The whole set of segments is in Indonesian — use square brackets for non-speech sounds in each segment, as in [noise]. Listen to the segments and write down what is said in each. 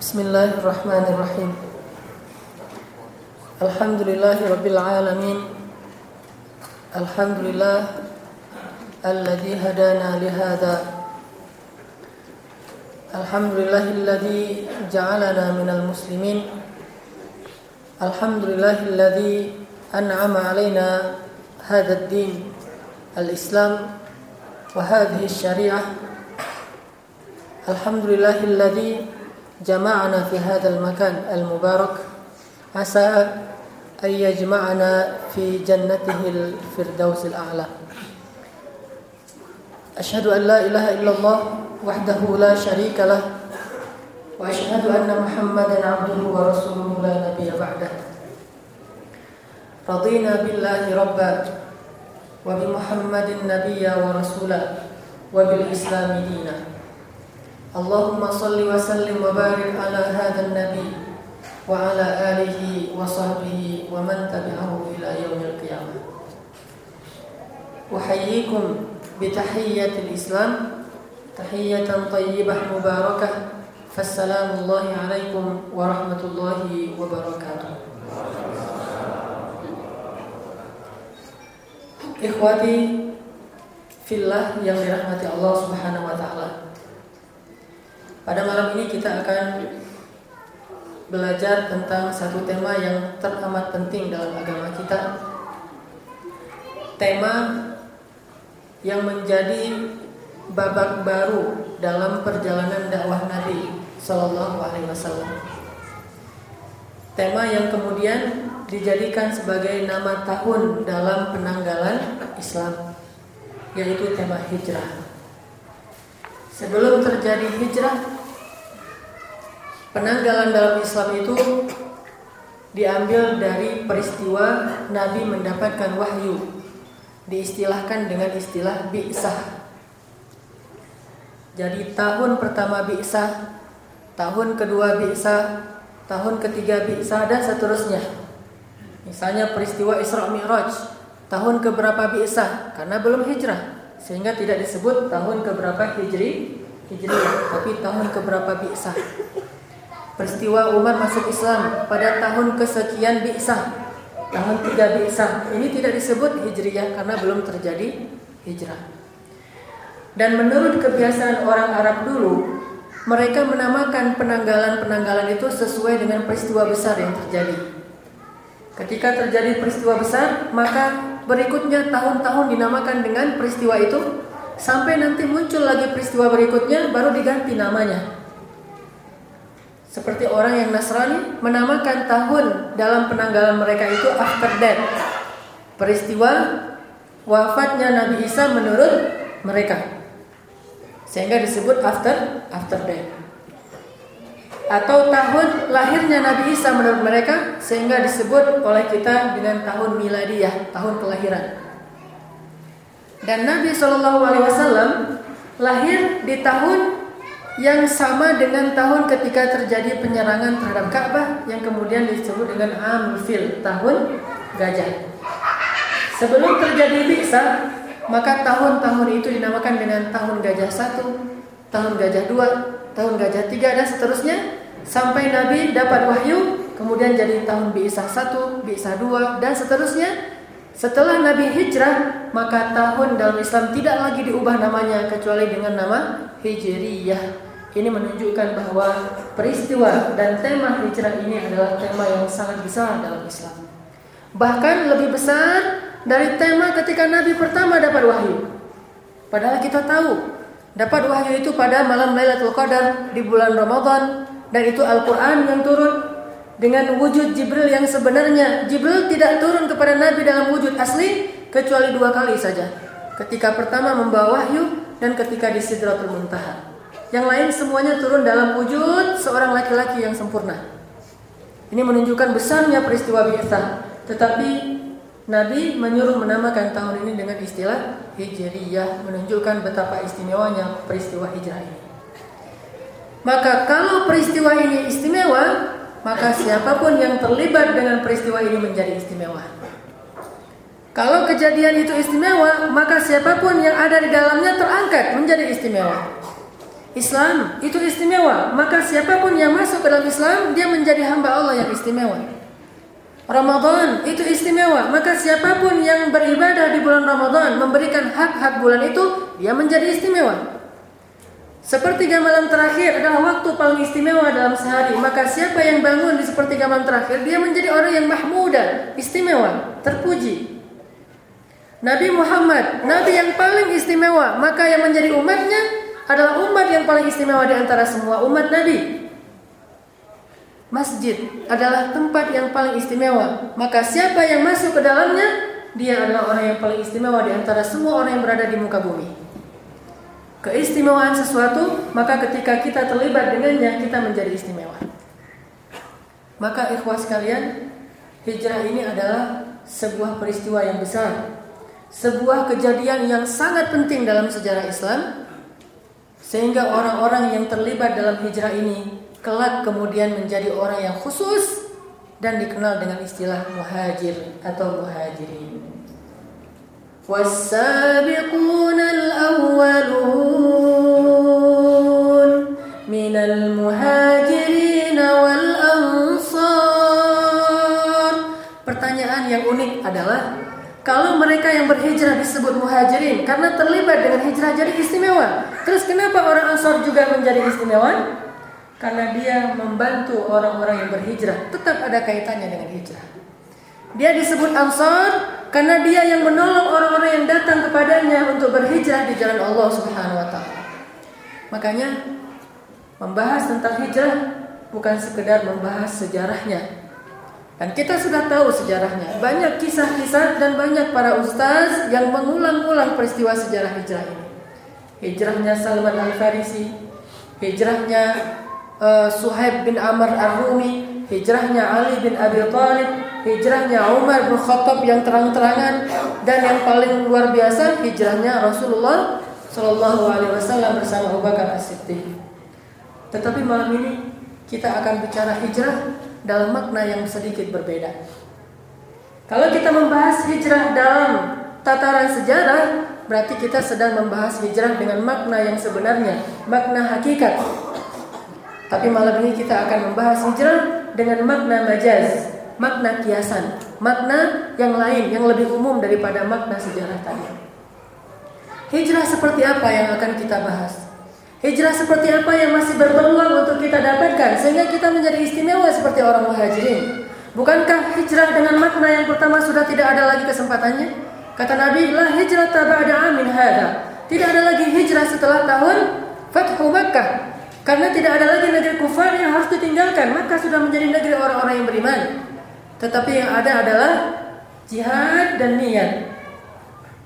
Bismillahirrahmanirrahim. Alhamdulillahi Rabbil Alamin. Alhamdulillah Alladhi hadana lihada Alhamdulillahilladhi ja'alana minal muslimin. Alhamdulillahilladhi an'ama alaina hadha ad-din al-islam wa hadhihi syariah Alhamdulillahilladhi جمعنا في هذا المكان المبارك. عسى أن يجمعنا في جنته الفردوس الأعلى. أشهد أن لا إله إلا الله وحده لا شريك له. وأشهد أن محمدا عبده ورسوله لا نبي بعده. رضينا بالله ربا وبمحمد نبيا ورسولا وبالإسلام دينا. اللهم صل وسلم وبارك على هذا النبي وعلى آله وصحبه ومن تبعه إلى يوم القيامة أحييكم بتحية الإسلام تحية طيبة مباركة فالسلام الله عليكم ورحمة الله وبركاته Ikhwati fillah yang dirahmati Allah Subhanahu wa taala. Pada malam ini kita akan belajar tentang satu tema yang teramat penting dalam agama kita. Tema yang menjadi babak baru dalam perjalanan dakwah Nabi Shallallahu Alaihi Wasallam. Tema yang kemudian dijadikan sebagai nama tahun dalam penanggalan Islam, yaitu tema hijrah. Sebelum terjadi hijrah, penanggalan dalam Islam itu diambil dari peristiwa Nabi mendapatkan wahyu. Diistilahkan dengan istilah bi'sah. Jadi tahun pertama bi'sah, tahun kedua bi'sah, tahun ketiga bi'sah dan seterusnya. Misalnya peristiwa Isra Mi'raj, tahun keberapa bi'sah? Karena belum hijrah sehingga tidak disebut tahun keberapa hijri hijriah tapi tahun keberapa bi'sah. Peristiwa Umar masuk Islam pada tahun kesekian bi'sah tahun tiga bi'sah. Ini tidak disebut hijriah karena belum terjadi hijrah. Dan menurut kebiasaan orang Arab dulu mereka menamakan penanggalan-penanggalan itu sesuai dengan peristiwa besar yang terjadi. Ketika terjadi peristiwa besar maka berikutnya tahun-tahun dinamakan dengan peristiwa itu sampai nanti muncul lagi peristiwa berikutnya baru diganti namanya. Seperti orang yang Nasrani menamakan tahun dalam penanggalan mereka itu after death. Peristiwa wafatnya Nabi Isa menurut mereka. Sehingga disebut after after death atau tahun lahirnya Nabi Isa menurut mereka sehingga disebut oleh kita dengan tahun miladiyah, tahun kelahiran. Dan Nabi Shallallahu Alaihi Wasallam lahir di tahun yang sama dengan tahun ketika terjadi penyerangan terhadap Ka'bah yang kemudian disebut dengan Amul Fil, tahun gajah. Sebelum terjadi Bisa, maka tahun-tahun itu dinamakan dengan tahun gajah satu, tahun gajah dua, tahun gajah tiga dan seterusnya sampai Nabi dapat wahyu kemudian jadi tahun Bi'isah satu, Bi'isah dua dan seterusnya. Setelah Nabi hijrah maka tahun dalam Islam tidak lagi diubah namanya kecuali dengan nama Hijriyah. Ini menunjukkan bahwa peristiwa dan tema hijrah ini adalah tema yang sangat besar dalam Islam. Bahkan lebih besar dari tema ketika Nabi pertama dapat wahyu. Padahal kita tahu Dapat wahyu itu pada malam Lailatul Qadar di bulan Ramadan dan itu Al-Qur'an yang turun dengan wujud Jibril yang sebenarnya Jibril tidak turun kepada Nabi dalam wujud asli kecuali dua kali saja. Ketika pertama membawa wahyu dan ketika di Sidratul Muntaha. Yang lain semuanya turun dalam wujud seorang laki-laki yang sempurna. Ini menunjukkan besarnya peristiwa biasa. Tetapi Nabi menyuruh menamakan tahun ini dengan istilah Hijriyah menunjukkan betapa istimewanya peristiwa hijrah ini. Maka kalau peristiwa ini istimewa, maka siapa pun yang terlibat dengan peristiwa ini menjadi istimewa. Kalau kejadian itu istimewa, maka siapa pun yang ada di dalamnya terangkat menjadi istimewa. Islam itu istimewa, maka siapa pun yang masuk ke dalam Islam dia menjadi hamba Allah yang istimewa. Ramadan itu istimewa, maka siapa pun yang beribadah di bulan Ramadan memberikan hak-hak bulan itu dia menjadi istimewa. Sepertiga malam terakhir adalah waktu paling istimewa dalam sehari, maka siapa yang bangun di sepertiga malam terakhir dia menjadi orang yang mahmuda, istimewa, terpuji. Nabi Muhammad, nabi yang paling istimewa, maka yang menjadi umatnya adalah umat yang paling istimewa di antara semua umat Nabi. Masjid adalah tempat yang paling istimewa. Maka siapa yang masuk ke dalamnya, dia adalah orang yang paling istimewa di antara semua orang yang berada di muka bumi. Keistimewaan sesuatu, maka ketika kita terlibat dengannya, kita menjadi istimewa. Maka ikhwas sekalian, hijrah ini adalah sebuah peristiwa yang besar. Sebuah kejadian yang sangat penting dalam sejarah Islam sehingga orang-orang yang terlibat dalam hijrah ini kelak kemudian menjadi orang yang khusus dan dikenal dengan istilah muhajir atau muhajirin. والسابقون الأولون من المهاجرين والأنصار Pertanyaan yang unik adalah kalau mereka yang berhijrah disebut muhajirin karena terlibat dengan hijrah jadi istimewa. Terus kenapa orang Ansor juga menjadi istimewa? Karena dia membantu orang-orang yang berhijrah. Tetap ada kaitannya dengan hijrah. Dia disebut Ansor karena dia yang menolong orang-orang yang datang kepadanya untuk berhijrah di jalan Allah Subhanahu wa taala. Makanya membahas tentang hijrah bukan sekedar membahas sejarahnya, dan kita sudah tahu sejarahnya. Banyak kisah-kisah dan banyak para ustaz yang mengulang-ulang peristiwa sejarah hijrah ini. Hijrahnya Salman Al-Farisi, hijrahnya uh, Suhaib bin Amr Ar-Rumi, hijrahnya Ali bin Abi Thalib, hijrahnya Umar bin Khattab yang terang-terangan dan yang paling luar biasa hijrahnya Rasulullah Shallallahu alaihi wasallam bersama Abu Bakar As-Siddiq. Tetapi malam ini kita akan bicara hijrah dalam makna yang sedikit berbeda. Kalau kita membahas hijrah dalam tataran sejarah, berarti kita sedang membahas hijrah dengan makna yang sebenarnya, makna hakikat. Tapi malam ini kita akan membahas hijrah dengan makna majaz, makna kiasan, makna yang lain yang lebih umum daripada makna sejarah tadi. Hijrah seperti apa yang akan kita bahas? Hijrah seperti apa yang masih berpeluang untuk kita dapatkan sehingga kita menjadi istimewa seperti orang muhajirin? Bukankah hijrah dengan makna yang pertama sudah tidak ada lagi kesempatannya? Kata Nabi, "La hijrah ba'da amin hada." Tidak ada lagi hijrah setelah tahun Fathu Makkah. Karena tidak ada lagi negeri kufar yang harus ditinggalkan, maka sudah menjadi negeri orang-orang yang beriman. Tetapi yang ada adalah jihad dan niat.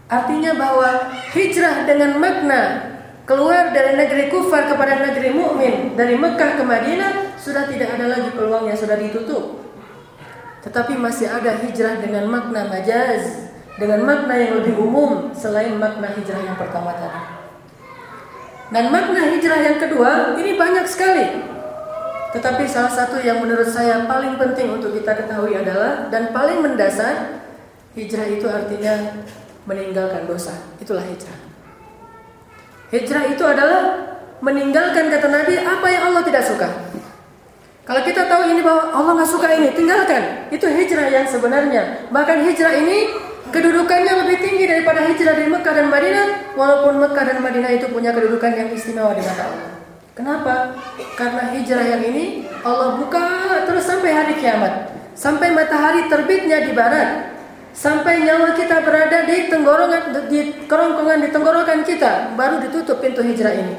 Artinya bahwa hijrah dengan makna keluar dari negeri kufar kepada negeri mukmin dari Mekah ke Madinah sudah tidak ada lagi peluangnya sudah ditutup. Tetapi masih ada hijrah dengan makna majaz, dengan makna yang lebih umum selain makna hijrah yang pertama tadi. Dan makna hijrah yang kedua ini banyak sekali. Tetapi salah satu yang menurut saya paling penting untuk kita ketahui adalah dan paling mendasar hijrah itu artinya meninggalkan dosa. Itulah hijrah. Hijrah itu adalah meninggalkan kata Nabi apa yang Allah tidak suka. Kalau kita tahu ini bahwa Allah nggak suka ini, tinggalkan. Itu hijrah yang sebenarnya. Bahkan hijrah ini kedudukannya lebih tinggi daripada hijrah dari Mekah dan Madinah, walaupun Mekah dan Madinah itu punya kedudukan yang istimewa di mata Allah. Kenapa? Karena hijrah yang ini Allah buka terus sampai hari kiamat. Sampai matahari terbitnya di barat sampai nyawa kita berada di tenggorokan di kerongkongan di tenggorokan kita baru ditutup pintu hijrah ini.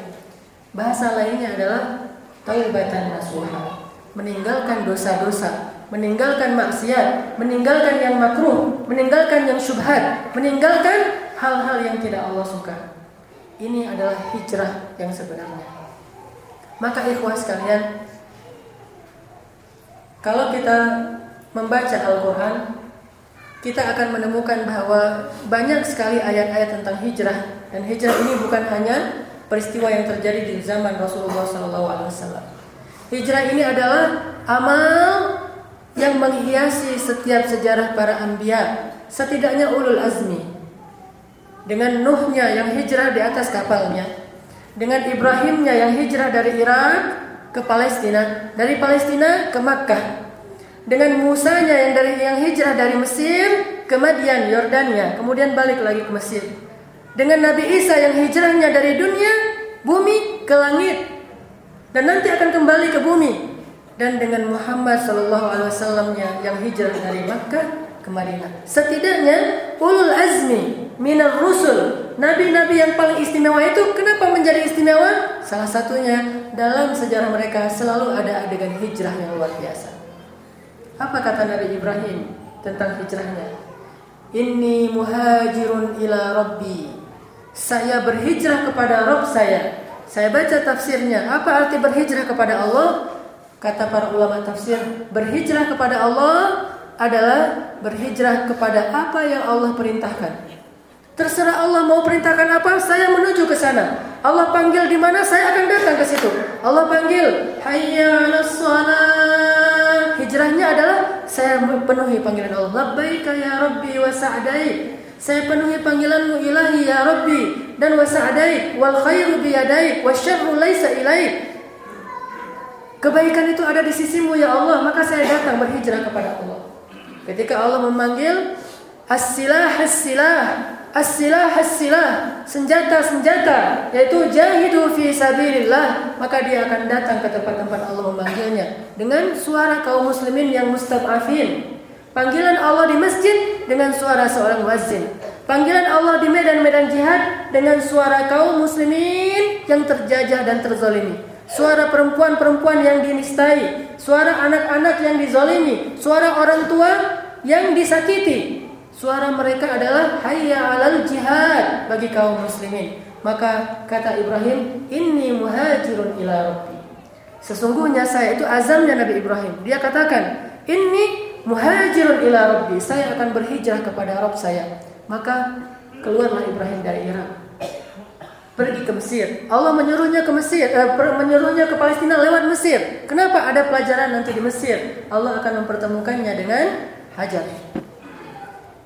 Bahasa lainnya adalah taubatan nasuha, meninggalkan dosa-dosa, meninggalkan maksiat, meninggalkan yang makruh, meninggalkan yang syubhat, meninggalkan hal-hal yang tidak Allah suka. Ini adalah hijrah yang sebenarnya. Maka ikhwas sekalian, kalau kita membaca Al-Quran kita akan menemukan bahwa banyak sekali ayat-ayat tentang hijrah dan hijrah ini bukan hanya peristiwa yang terjadi di zaman Rasulullah SAW. Hijrah ini adalah amal yang menghiasi setiap sejarah para anbiya, setidaknya ulul azmi. Dengan Nuhnya yang hijrah di atas kapalnya, dengan Ibrahimnya yang hijrah dari Irak ke Palestina, dari Palestina ke Makkah. Dengan Musanya yang dari yang hijrah dari Mesir ke Madian, Yordania, kemudian balik lagi ke Mesir. Dengan Nabi Isa yang hijrahnya dari dunia bumi ke langit dan nanti akan kembali ke bumi. Dan dengan Muhammad Sallallahu Alaihi Wasallamnya yang hijrah dari Makkah ke Madinah. Setidaknya ulul azmi minar rusul, nabi-nabi yang paling istimewa itu kenapa menjadi istimewa? Salah satunya dalam sejarah mereka selalu ada adegan hijrah yang luar biasa. Apa kata Nabi Ibrahim tentang hijrahnya? Inni muhajirun ila rabbi. Saya berhijrah kepada Rabb saya. Saya baca tafsirnya. Apa arti berhijrah kepada Allah? Kata para ulama tafsir, berhijrah kepada Allah adalah berhijrah kepada apa yang Allah perintahkan. Terserah Allah mau perintahkan apa, saya menuju ke sana. Allah panggil di mana, saya akan datang ke situ. Allah panggil, hayya. Hijrahnya adalah saya penuhi panggilan Allah. Labbaika ya Rabbi wa sa'dai. Saya penuhi panggilanmu ilahi ya Rabbi dan wa sa'dai wal khairu bi yadaik wa laisa. Kebaikan itu ada di sisimu ya Allah, maka saya datang berhijrah kepada Allah. Ketika Allah memanggil as-silah as-silah as-silah. Senjata-senjata yaitu jahidu fi sabilillah. Maka dia akan datang ke tempat-tempat Allah memanggilnya dengan suara kaum muslimin yang mustad'afin. Panggilan Allah di masjid dengan suara seorang muazzin. Panggilan Allah di medan-medan jihad dengan suara kaum muslimin yang terjajah dan terzalimi suara perempuan-perempuan yang dinistai, suara anak-anak yang dizolimi, suara orang tua yang disakiti. Suara mereka adalah hayya alal jihad bagi kaum muslimin. Maka kata Ibrahim, "Inni muhajirun ila rabbi." Sesungguhnya saya itu azamnya Nabi Ibrahim. Dia katakan, "Inni muhajirun ila rabbi." Saya akan berhijrah kepada Rabb saya. Maka keluarlah Ibrahim dari Irak pergi ke Mesir. Allah menyuruhnya ke Mesir, eh, menyuruhnya ke Palestina lewat Mesir. Kenapa ada pelajaran nanti di Mesir? Allah akan mempertemukannya dengan Hajar.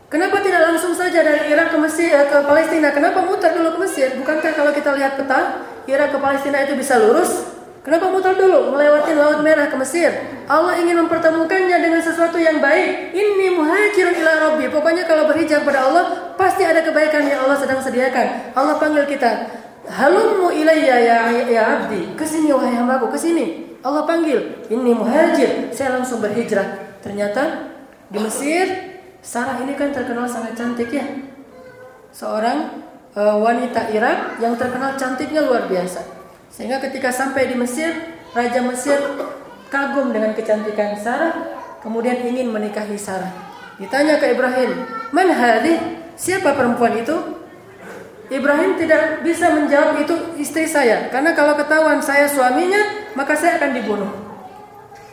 Kenapa tidak langsung saja dari Irak ke Mesir eh, ke Palestina? Kenapa muter dulu ke Mesir? Bukankah kalau kita lihat peta, Irak ke Palestina itu bisa lurus? Kenapa muter dulu melewati Laut Merah ke Mesir? Allah ingin mempertemukannya dengan sesuatu yang baik. Ini muhajirun ila rabbi. Pokoknya kalau berhijab pada Allah, pasti ada kebaikan yang Allah sedang sediakan. Allah panggil kita, "Halummu ilayya ya ya abdi." Ke sini wahai hambaku, ke sini. Allah panggil, "Ini muhajir." Saya langsung berhijrah. Ternyata di Mesir, Sarah ini kan terkenal sangat cantik ya. Seorang uh, wanita Irak yang terkenal cantiknya luar biasa. Sehingga ketika sampai di Mesir, Raja Mesir kagum dengan kecantikan Sarah, kemudian ingin menikahi Sarah. Ditanya ke Ibrahim, "Man hadhi? Siapa perempuan itu?" Ibrahim tidak bisa menjawab itu istri saya, karena kalau ketahuan saya suaminya, maka saya akan dibunuh.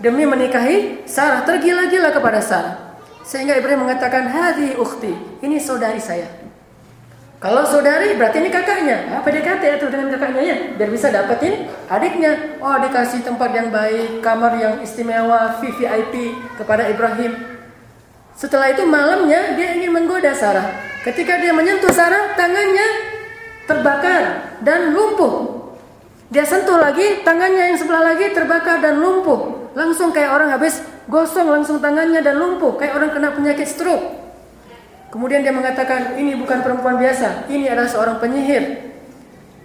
Demi menikahi Sarah, tergila-gila kepada Sarah. Sehingga Ibrahim mengatakan, "Hadhi ukhti." Ini saudari saya. Kalau saudari berarti ini kakaknya. Ah, PDKT itu dengan kakaknya ya, biar bisa dapetin adiknya. Oh, dikasih tempat yang baik, kamar yang istimewa, VVIP kepada Ibrahim. Setelah itu malamnya dia ingin menggoda Sarah. Ketika dia menyentuh Sarah, tangannya terbakar dan lumpuh. Dia sentuh lagi, tangannya yang sebelah lagi terbakar dan lumpuh. Langsung kayak orang habis gosong langsung tangannya dan lumpuh, kayak orang kena penyakit stroke. Kemudian dia mengatakan, ini bukan perempuan biasa, ini adalah seorang penyihir.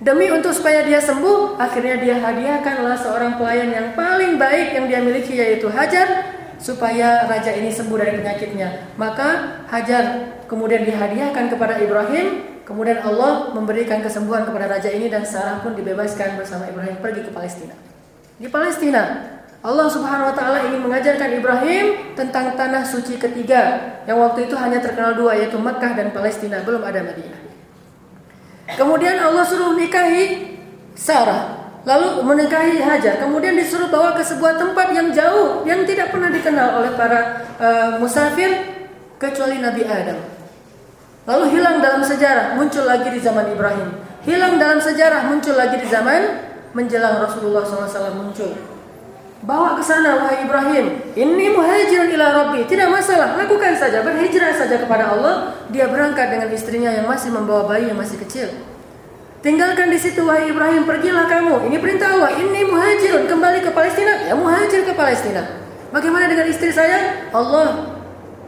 Demi untuk supaya dia sembuh, akhirnya dia hadiahkanlah seorang pelayan yang paling baik yang dia miliki yaitu Hajar supaya raja ini sembuh dari penyakitnya. Maka Hajar kemudian dihadiahkan kepada Ibrahim, kemudian Allah memberikan kesembuhan kepada raja ini dan Sarah pun dibebaskan bersama Ibrahim pergi ke Palestina. Di Palestina Allah Subhanahu wa taala ingin mengajarkan Ibrahim tentang tanah suci ketiga yang waktu itu hanya terkenal dua yaitu Mekah dan Palestina, belum ada Madinah. Kemudian Allah suruh nikahi Sarah, lalu menikahi Hajar. Kemudian disuruh bawa ke sebuah tempat yang jauh yang tidak pernah dikenal oleh para uh, musafir kecuali Nabi Adam. Lalu hilang dalam sejarah, muncul lagi di zaman Ibrahim. Hilang dalam sejarah, muncul lagi di zaman menjelang Rasulullah SAW muncul. Bawa ke sana wahai Ibrahim. Ini muhajirun ila rabbi. Tidak masalah, lakukan saja, berhijrah saja kepada Allah. Dia berangkat dengan istrinya yang masih membawa bayi yang masih kecil. Tinggalkan di situ wahai Ibrahim, pergilah kamu. Ini perintah Allah. Ini muhajirun kembali ke Palestina. Ya muhajir ke Palestina. Bagaimana dengan istri saya? Allah,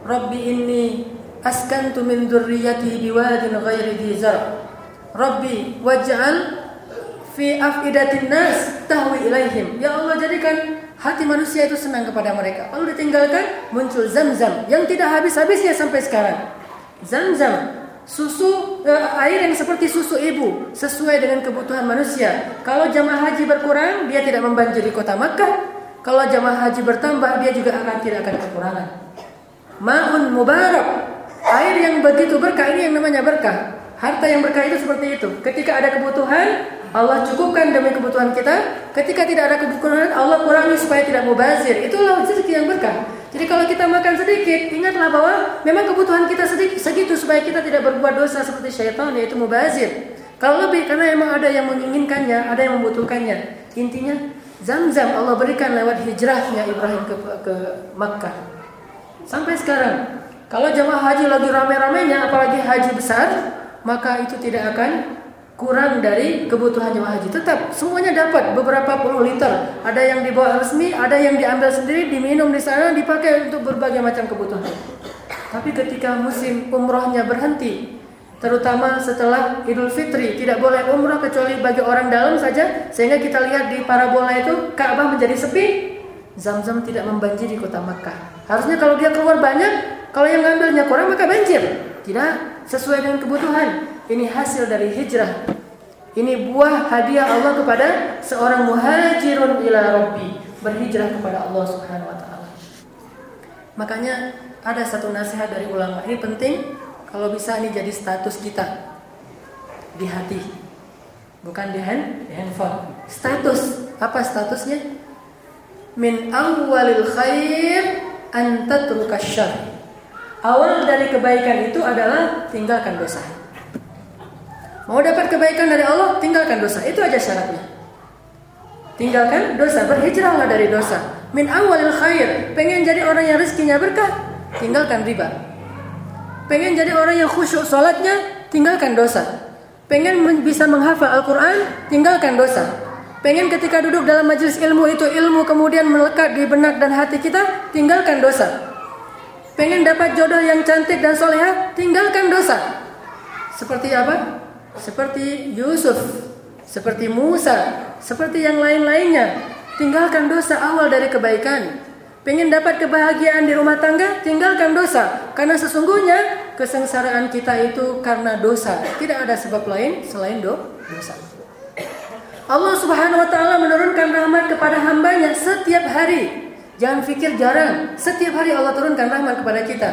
Rabbi ini askantu min dzurriyyati biwadin ghairi dhi Rabbi waj'al fi afidatin nas tahwi ilaihim. Ya Allah jadikan hati manusia itu senang kepada mereka. Lalu ditinggalkan muncul zam-zam yang tidak habis-habisnya sampai sekarang. Zam-zam susu eh, air yang seperti susu ibu sesuai dengan kebutuhan manusia. Kalau jamaah haji berkurang, dia tidak membanjiri kota Makkah. Kalau jamaah haji bertambah, dia juga akan tidak akan kekurangan. Ma'un mubarak. Air yang begitu berkah ini yang namanya berkah. Harta yang berkah itu seperti itu. Ketika ada kebutuhan, Allah cukupkan demi kebutuhan kita. Ketika tidak ada kebutuhan, Allah kurangi supaya tidak mubazir. Itulah rezeki yang berkah. Jadi kalau kita makan sedikit, ingatlah bahwa memang kebutuhan kita sedikit segitu supaya kita tidak berbuat dosa seperti syaitan yaitu mubazir. Kalau lebih karena memang ada yang menginginkannya, ada yang membutuhkannya. Intinya Zam-zam Allah berikan lewat hijrahnya Ibrahim ke, ke Makkah. Sampai sekarang, kalau jemaah haji lagi rame-ramenya, apalagi haji besar, maka itu tidak akan kurang dari kebutuhan jemaah haji. Tetap semuanya dapat beberapa puluh liter. Ada yang dibawa resmi, ada yang diambil sendiri, diminum di sana, dipakai untuk berbagai macam kebutuhan. Tapi ketika musim umrohnya berhenti, terutama setelah Idul Fitri, tidak boleh umroh kecuali bagi orang dalam saja, sehingga kita lihat di parabola itu Ka'bah menjadi sepi, Zam-zam tidak membanjiri kota Makkah. Harusnya kalau dia keluar banyak, kalau yang ngambilnya kurang maka banjir. Tidak sesuai dengan kebutuhan. Ini hasil dari hijrah. Ini buah hadiah Allah kepada seorang muhajirun ila rabbi, berhijrah kepada Allah Subhanahu wa taala. Makanya ada satu nasihat dari ulama. Ini penting kalau bisa ini jadi status kita di hati. Bukan di hand, di handphone. Status, apa statusnya? Min awalil khair an tatruka Awal dari kebaikan itu adalah tinggalkan dosa. Mau dapat kebaikan dari Allah, tinggalkan dosa. Itu aja syaratnya. Tinggalkan dosa, berhijrahlah dari dosa. Min awalil khair, pengen jadi orang yang rezekinya berkah, tinggalkan riba. Pengen jadi orang yang khusyuk salatnya, tinggalkan dosa. Pengen bisa menghafal Al-Quran, tinggalkan dosa. Pengen ketika duduk dalam majelis ilmu itu ilmu kemudian melekat di benak dan hati kita, tinggalkan dosa. Pengen dapat jodoh yang cantik dan soleha, tinggalkan dosa. Seperti apa? seperti Yusuf, seperti Musa, seperti yang lain-lainnya. Tinggalkan dosa awal dari kebaikan. Pengen dapat kebahagiaan di rumah tangga, tinggalkan dosa. Karena sesungguhnya kesengsaraan kita itu karena dosa. Tidak ada sebab lain selain do dosa. Allah Subhanahu wa taala menurunkan rahmat kepada hambanya setiap hari. Jangan pikir jarang. Setiap hari Allah turunkan rahmat kepada kita.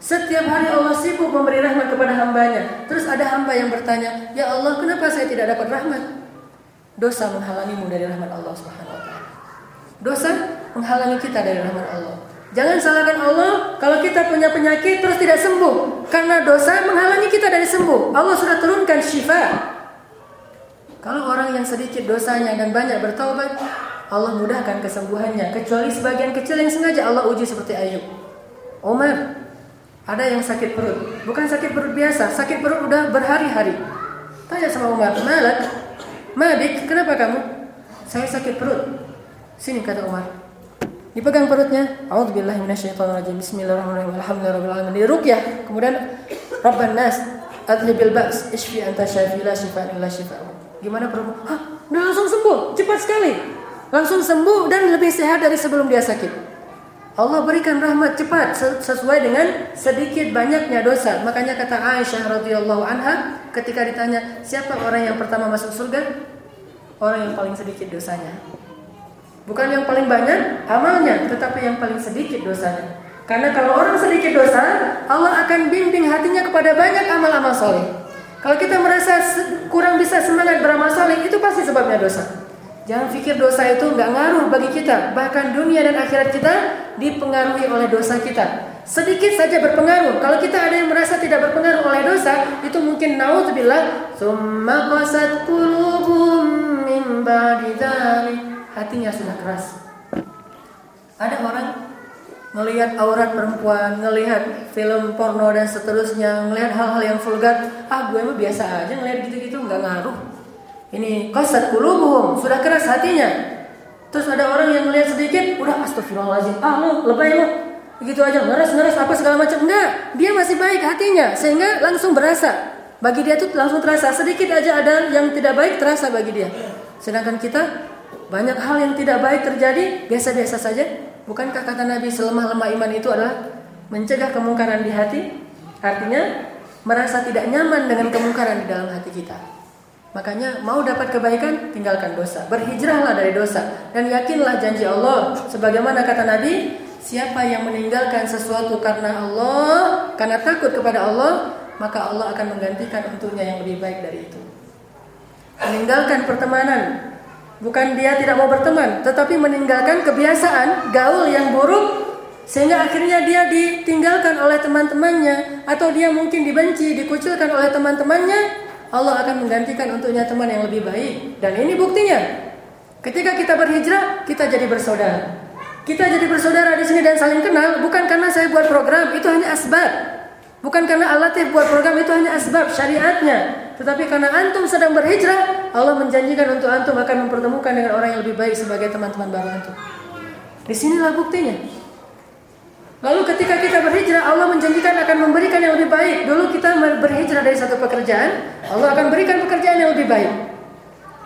Setiap hari Allah sibuk memberi rahmat kepada hambanya. Terus ada hamba yang bertanya, Ya Allah, kenapa saya tidak dapat rahmat? Dosa menghalangimu dari rahmat Allah Subhanahu Wa Taala. Dosa menghalangi kita dari rahmat Allah. Jangan salahkan Allah kalau kita punya penyakit terus tidak sembuh. Karena dosa menghalangi kita dari sembuh. Allah sudah turunkan syifa. Kalau orang yang sedikit dosanya dan banyak bertaubat, Allah mudahkan kesembuhannya. Kecuali sebagian kecil yang sengaja Allah uji seperti Ayub. Umar, ada yang sakit perut, bukan sakit perut biasa, sakit perut udah berhari-hari. Tanya sama Umar, Malak, Mabik, kenapa kamu? Saya sakit perut. Sini kata Umar. Dipegang perutnya. A'udzubillahi. Bismillahirrahmanirrahim. Alhamdulillahirabbil alamin. Diruqyah. Kemudian Rabban nas adhibil ba's isfi anta syafi la shifa illa shifa'u. Gimana perut? Hah, udah langsung sembuh, cepat sekali. Langsung sembuh dan lebih sehat dari sebelum dia sakit. Allah berikan rahmat cepat sesuai dengan sedikit banyaknya dosa. Makanya kata Aisyah radhiyallahu anha ketika ditanya siapa orang yang pertama masuk surga? Orang yang paling sedikit dosanya. Bukan yang paling banyak amalnya, tetapi yang paling sedikit dosanya. Karena kalau orang sedikit dosa, Allah akan bimbing hatinya kepada banyak amal-amal soleh. Kalau kita merasa kurang bisa semangat beramal soleh, itu pasti sebabnya dosa. Jangan pikir dosa itu nggak ngaruh bagi kita. Bahkan dunia dan akhirat kita dipengaruhi oleh dosa kita. Sedikit saja berpengaruh. Kalau kita ada yang merasa tidak berpengaruh oleh dosa, itu mungkin naudzubillah, tsumma qasat qulubum min Hatinya sudah keras. Ada orang ngelihat aurat perempuan, ngelihat film porno dan seterusnya, ngelihat hal-hal yang vulgar, ah gue mah biasa aja ngelihat gitu-gitu nggak ngaruh. Ini kosat kulubuhum, sudah keras hatinya. Terus ada orang yang ngelihat sedikit, udah astagfirullahaladzim, ah lu lebay lu, begitu aja ngeres ngeres apa segala macam enggak, dia masih baik hatinya sehingga langsung berasa. Bagi dia tuh langsung terasa sedikit aja ada yang tidak baik terasa bagi dia. Sedangkan kita banyak hal yang tidak baik terjadi biasa-biasa saja Bukankah kata Nabi selemah-lemah iman itu adalah mencegah kemungkaran di hati? Artinya merasa tidak nyaman dengan kemungkaran di dalam hati kita. Makanya mau dapat kebaikan tinggalkan dosa, berhijrahlah dari dosa dan yakinlah janji Allah sebagaimana kata Nabi, siapa yang meninggalkan sesuatu karena Allah, karena takut kepada Allah, maka Allah akan menggantikan untuknya yang lebih baik dari itu. Meninggalkan pertemanan Bukan dia tidak mau berteman, tetapi meninggalkan kebiasaan gaul yang buruk sehingga akhirnya dia ditinggalkan oleh teman-temannya atau dia mungkin dibenci, dikucilkan oleh teman-temannya. Allah akan menggantikan untuknya teman yang lebih baik. Dan ini buktinya. Ketika kita berhijrah, kita jadi bersaudara. Kita jadi bersaudara di sini dan saling kenal bukan karena saya buat program, itu hanya asbab. Bukan karena Allah buat program itu hanya asbab syariatnya. Tetapi karena antum sedang berhijrah, Allah menjanjikan untuk antum akan mempertemukan dengan orang yang lebih baik sebagai teman-teman baru antum. Di sinilah buktinya. Lalu ketika kita berhijrah, Allah menjanjikan akan memberikan yang lebih baik. Dulu kita berhijrah dari satu pekerjaan, Allah akan berikan pekerjaan yang lebih baik.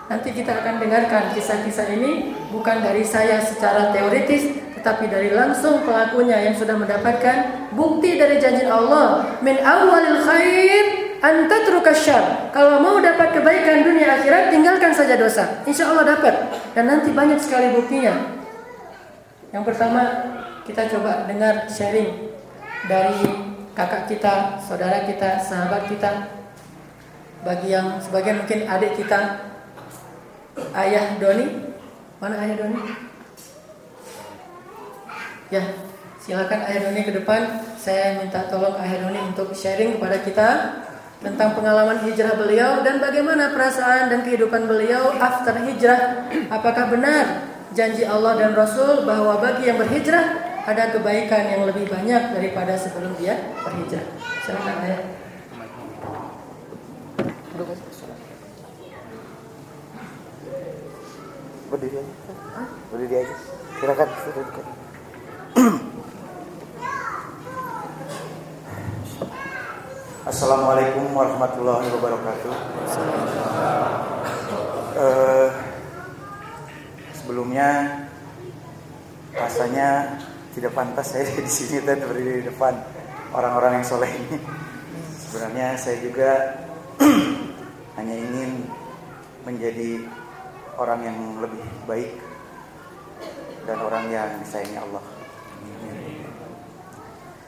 Nanti kita akan dengarkan kisah-kisah ini bukan dari saya secara teoritis, tetapi dari langsung pelakunya yang sudah mendapatkan bukti dari janji Allah. Min awalil khair antatruka syar. Kalau mau dapat kebaikan dunia akhirat, tinggalkan saja dosa. Insya Allah dapat. Dan nanti banyak sekali buktinya. Yang pertama, kita coba dengar sharing dari kakak kita, saudara kita, sahabat kita. Bagi yang sebagian mungkin adik kita, ayah Doni. Mana ayah Doni? Ya, silakan ayah Doni ke depan. Saya minta tolong ayah Doni untuk sharing kepada kita tentang pengalaman hijrah beliau dan bagaimana perasaan dan kehidupan beliau after hijrah. Apakah benar janji Allah dan Rasul bahwa bagi yang berhijrah ada kebaikan yang lebih banyak daripada sebelum dia berhijrah? Silakan ayah. Berdiri aja. Berdiri aja. Silakan. Silakan. Assalamualaikum warahmatullahi wabarakatuh. Uh, sebelumnya rasanya tidak pantas saya [laughs] di sini dan berdiri di depan orang-orang yang soleh ini. Sebenarnya saya juga [clears throat] hanya ingin menjadi orang yang lebih baik dan orang yang disayangi Allah.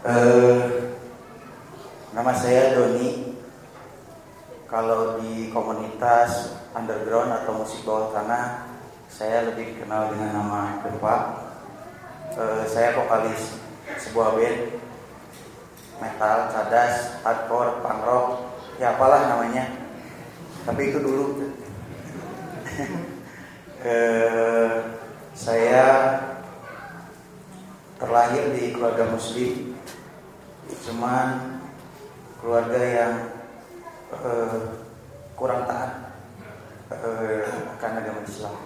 Uh, Nama saya Doni. Kalau di komunitas underground atau musik bawah tanah, saya lebih dikenal dengan nama Depa. Uh, saya vokalis sebuah band metal, cadas, hardcore, punk rock, ya apalah namanya. Tapi itu dulu. uh, [laughs] saya terlahir di keluarga muslim, cuman keluarga yang uh, kurang taat uh, akan agama Islam.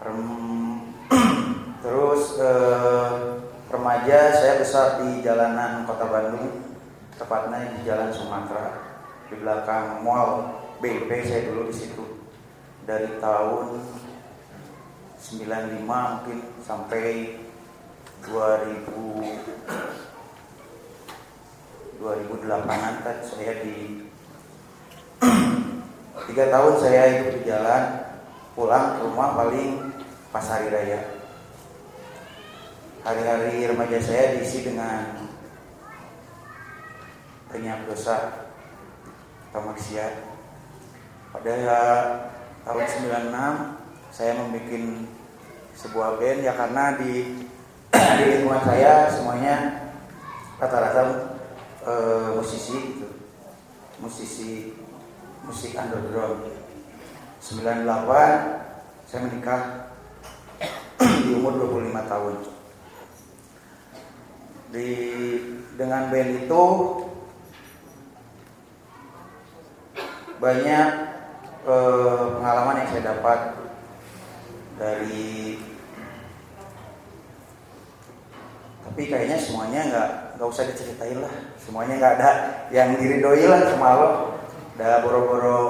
[clears throat] terus uh, remaja saya besar di jalanan kota Bandung, tepatnya di Jalan Sumatera, di belakang Mall BP saya dulu di situ dari tahun 95 mungkin sampai 2000 2008an kan saya di [clears throat] tiga tahun saya ikut di jalan pulang ke rumah paling pas hari raya. Hari-hari remaja saya diisi dengan banyak dosa atau maksiat. Pada tahun 96 saya membuat sebuah band ya karena di [clears throat] di lingkungan saya semuanya rata-rata uh, musisi gitu. Musisi musik underground. 98 saya menikah [clears throat] di umur 25 tahun. Di dengan band itu banyak eh, pengalaman yang saya dapat dari tapi kayaknya semuanya nggak nggak usah diceritain lah. Semuanya nggak ada yang diridoi lah sama Allah udah boro-boro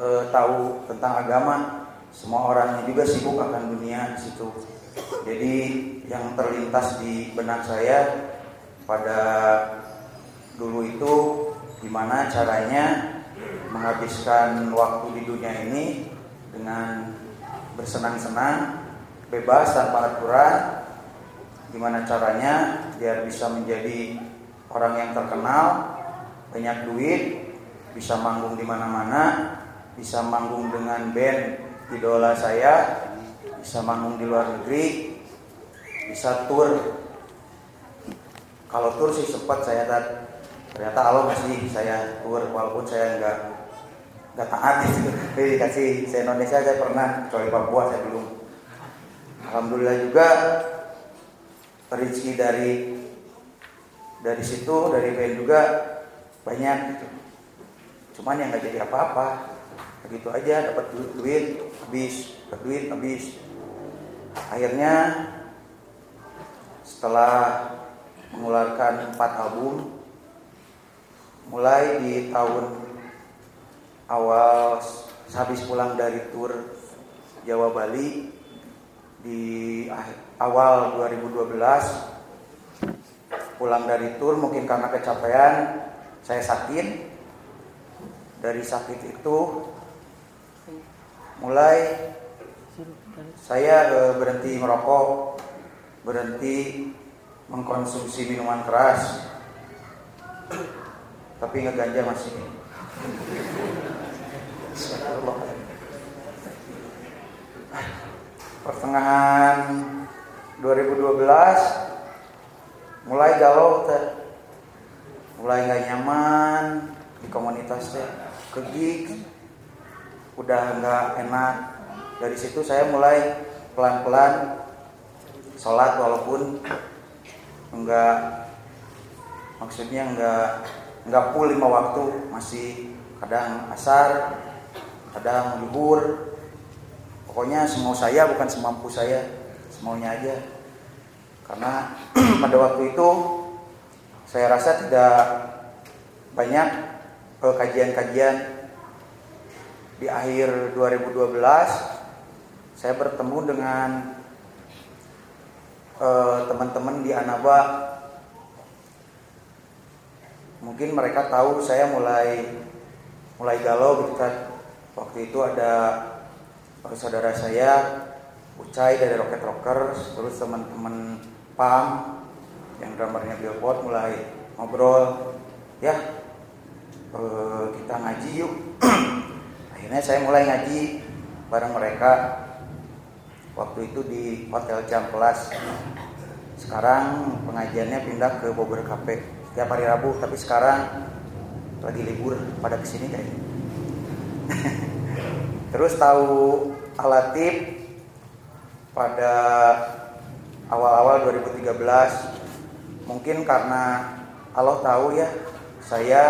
eh, tahu tentang agama. Semua orangnya juga sibuk akan dunia di situ. Jadi yang terlintas di benak saya pada dulu itu gimana caranya menghabiskan waktu di dunia ini dengan bersenang-senang, bebas tanpa aturan. Gimana caranya biar bisa menjadi orang yang terkenal, banyak duit, bisa manggung di mana-mana, bisa manggung dengan band idola saya, bisa manggung di luar negeri, bisa tour. Kalau tour sih sempat saya ternyata Allah masih saya tour walaupun saya nggak nggak taat gitu. [laughs] Tapi dikasih saya Indonesia saya pernah kecuali Papua saya belum. Alhamdulillah juga rezeki dari dari situ dari band juga banyak gitu. Cuman yang nggak jadi apa-apa. Begitu aja dapat duit, duit habis dapat duit habis. Akhirnya setelah mengeluarkan empat album mulai di tahun awal habis pulang dari tur Jawa Bali di awal 2012 pulang dari tur mungkin karena kecapean saya sakit. Dari sakit itu mulai saya eh, berhenti merokok berhenti mengkonsumsi minuman keras. Tapi ngeganja masih pertengahan 2012 mulai galau teh. Mulai nggak nyaman di komunitas teh. Kegig udah nggak enak. Dari situ saya mulai pelan-pelan sholat walaupun enggak maksudnya enggak enggak full lima waktu. Masih kadang asar kadang libur pokoknya semau saya bukan semampu saya. Semaunya aja. Karena [clears throat] pada waktu itu saya rasa tidak banyak eh, kajian-kajian. Di akhir 2012 saya bertemu dengan Eh, teman-teman di Anaba. Mungkin mereka tahu saya mulai mulai galau gitu kan. Waktu itu ada saudara saya Ucai dari Rocket Rockers terus teman-teman Pam yang drummernya Billboard mulai ngobrol. Ya eh, kita ngaji yuk. [clears throat] Akhirnya saya mulai ngaji bareng mereka. Waktu itu di Hotel Ciamplas sekarang pengajiannya pindah ke Bogor Cafe. Setiap hari Rabu tapi sekarang lagi libur pada ke sini kayaknya. [laughs] Terus tahu Alatip pada awal-awal 2013 mungkin karena Allah tahu ya saya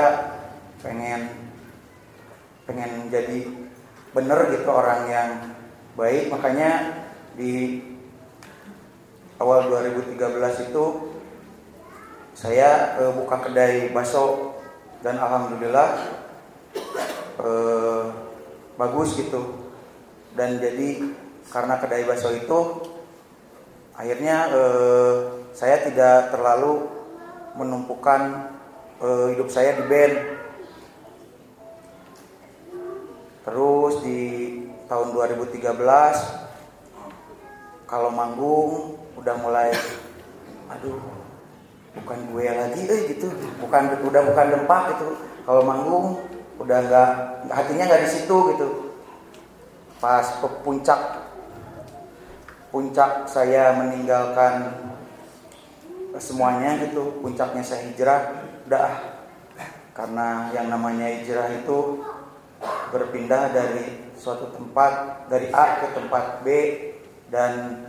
pengen pengen jadi bener gitu orang yang baik. Makanya di awal 2013 itu saya e, buka kedai bakso dan alhamdulillah e, bagus gitu dan jadi karena kedai bakso itu akhirnya e, saya tidak terlalu menumpukan e, hidup saya di band. Terus di tahun 2013 kalau manggung udah mulai aduh bukan gue lagi eh gitu. Bukan udah bukan dempak gitu. Kalau manggung udah nggak hatinya nggak di situ gitu pas puncak puncak saya meninggalkan semuanya gitu. Puncaknya saya hijrah udah karena yang namanya hijrah itu berpindah dari suatu tempat dari A ke tempat B dan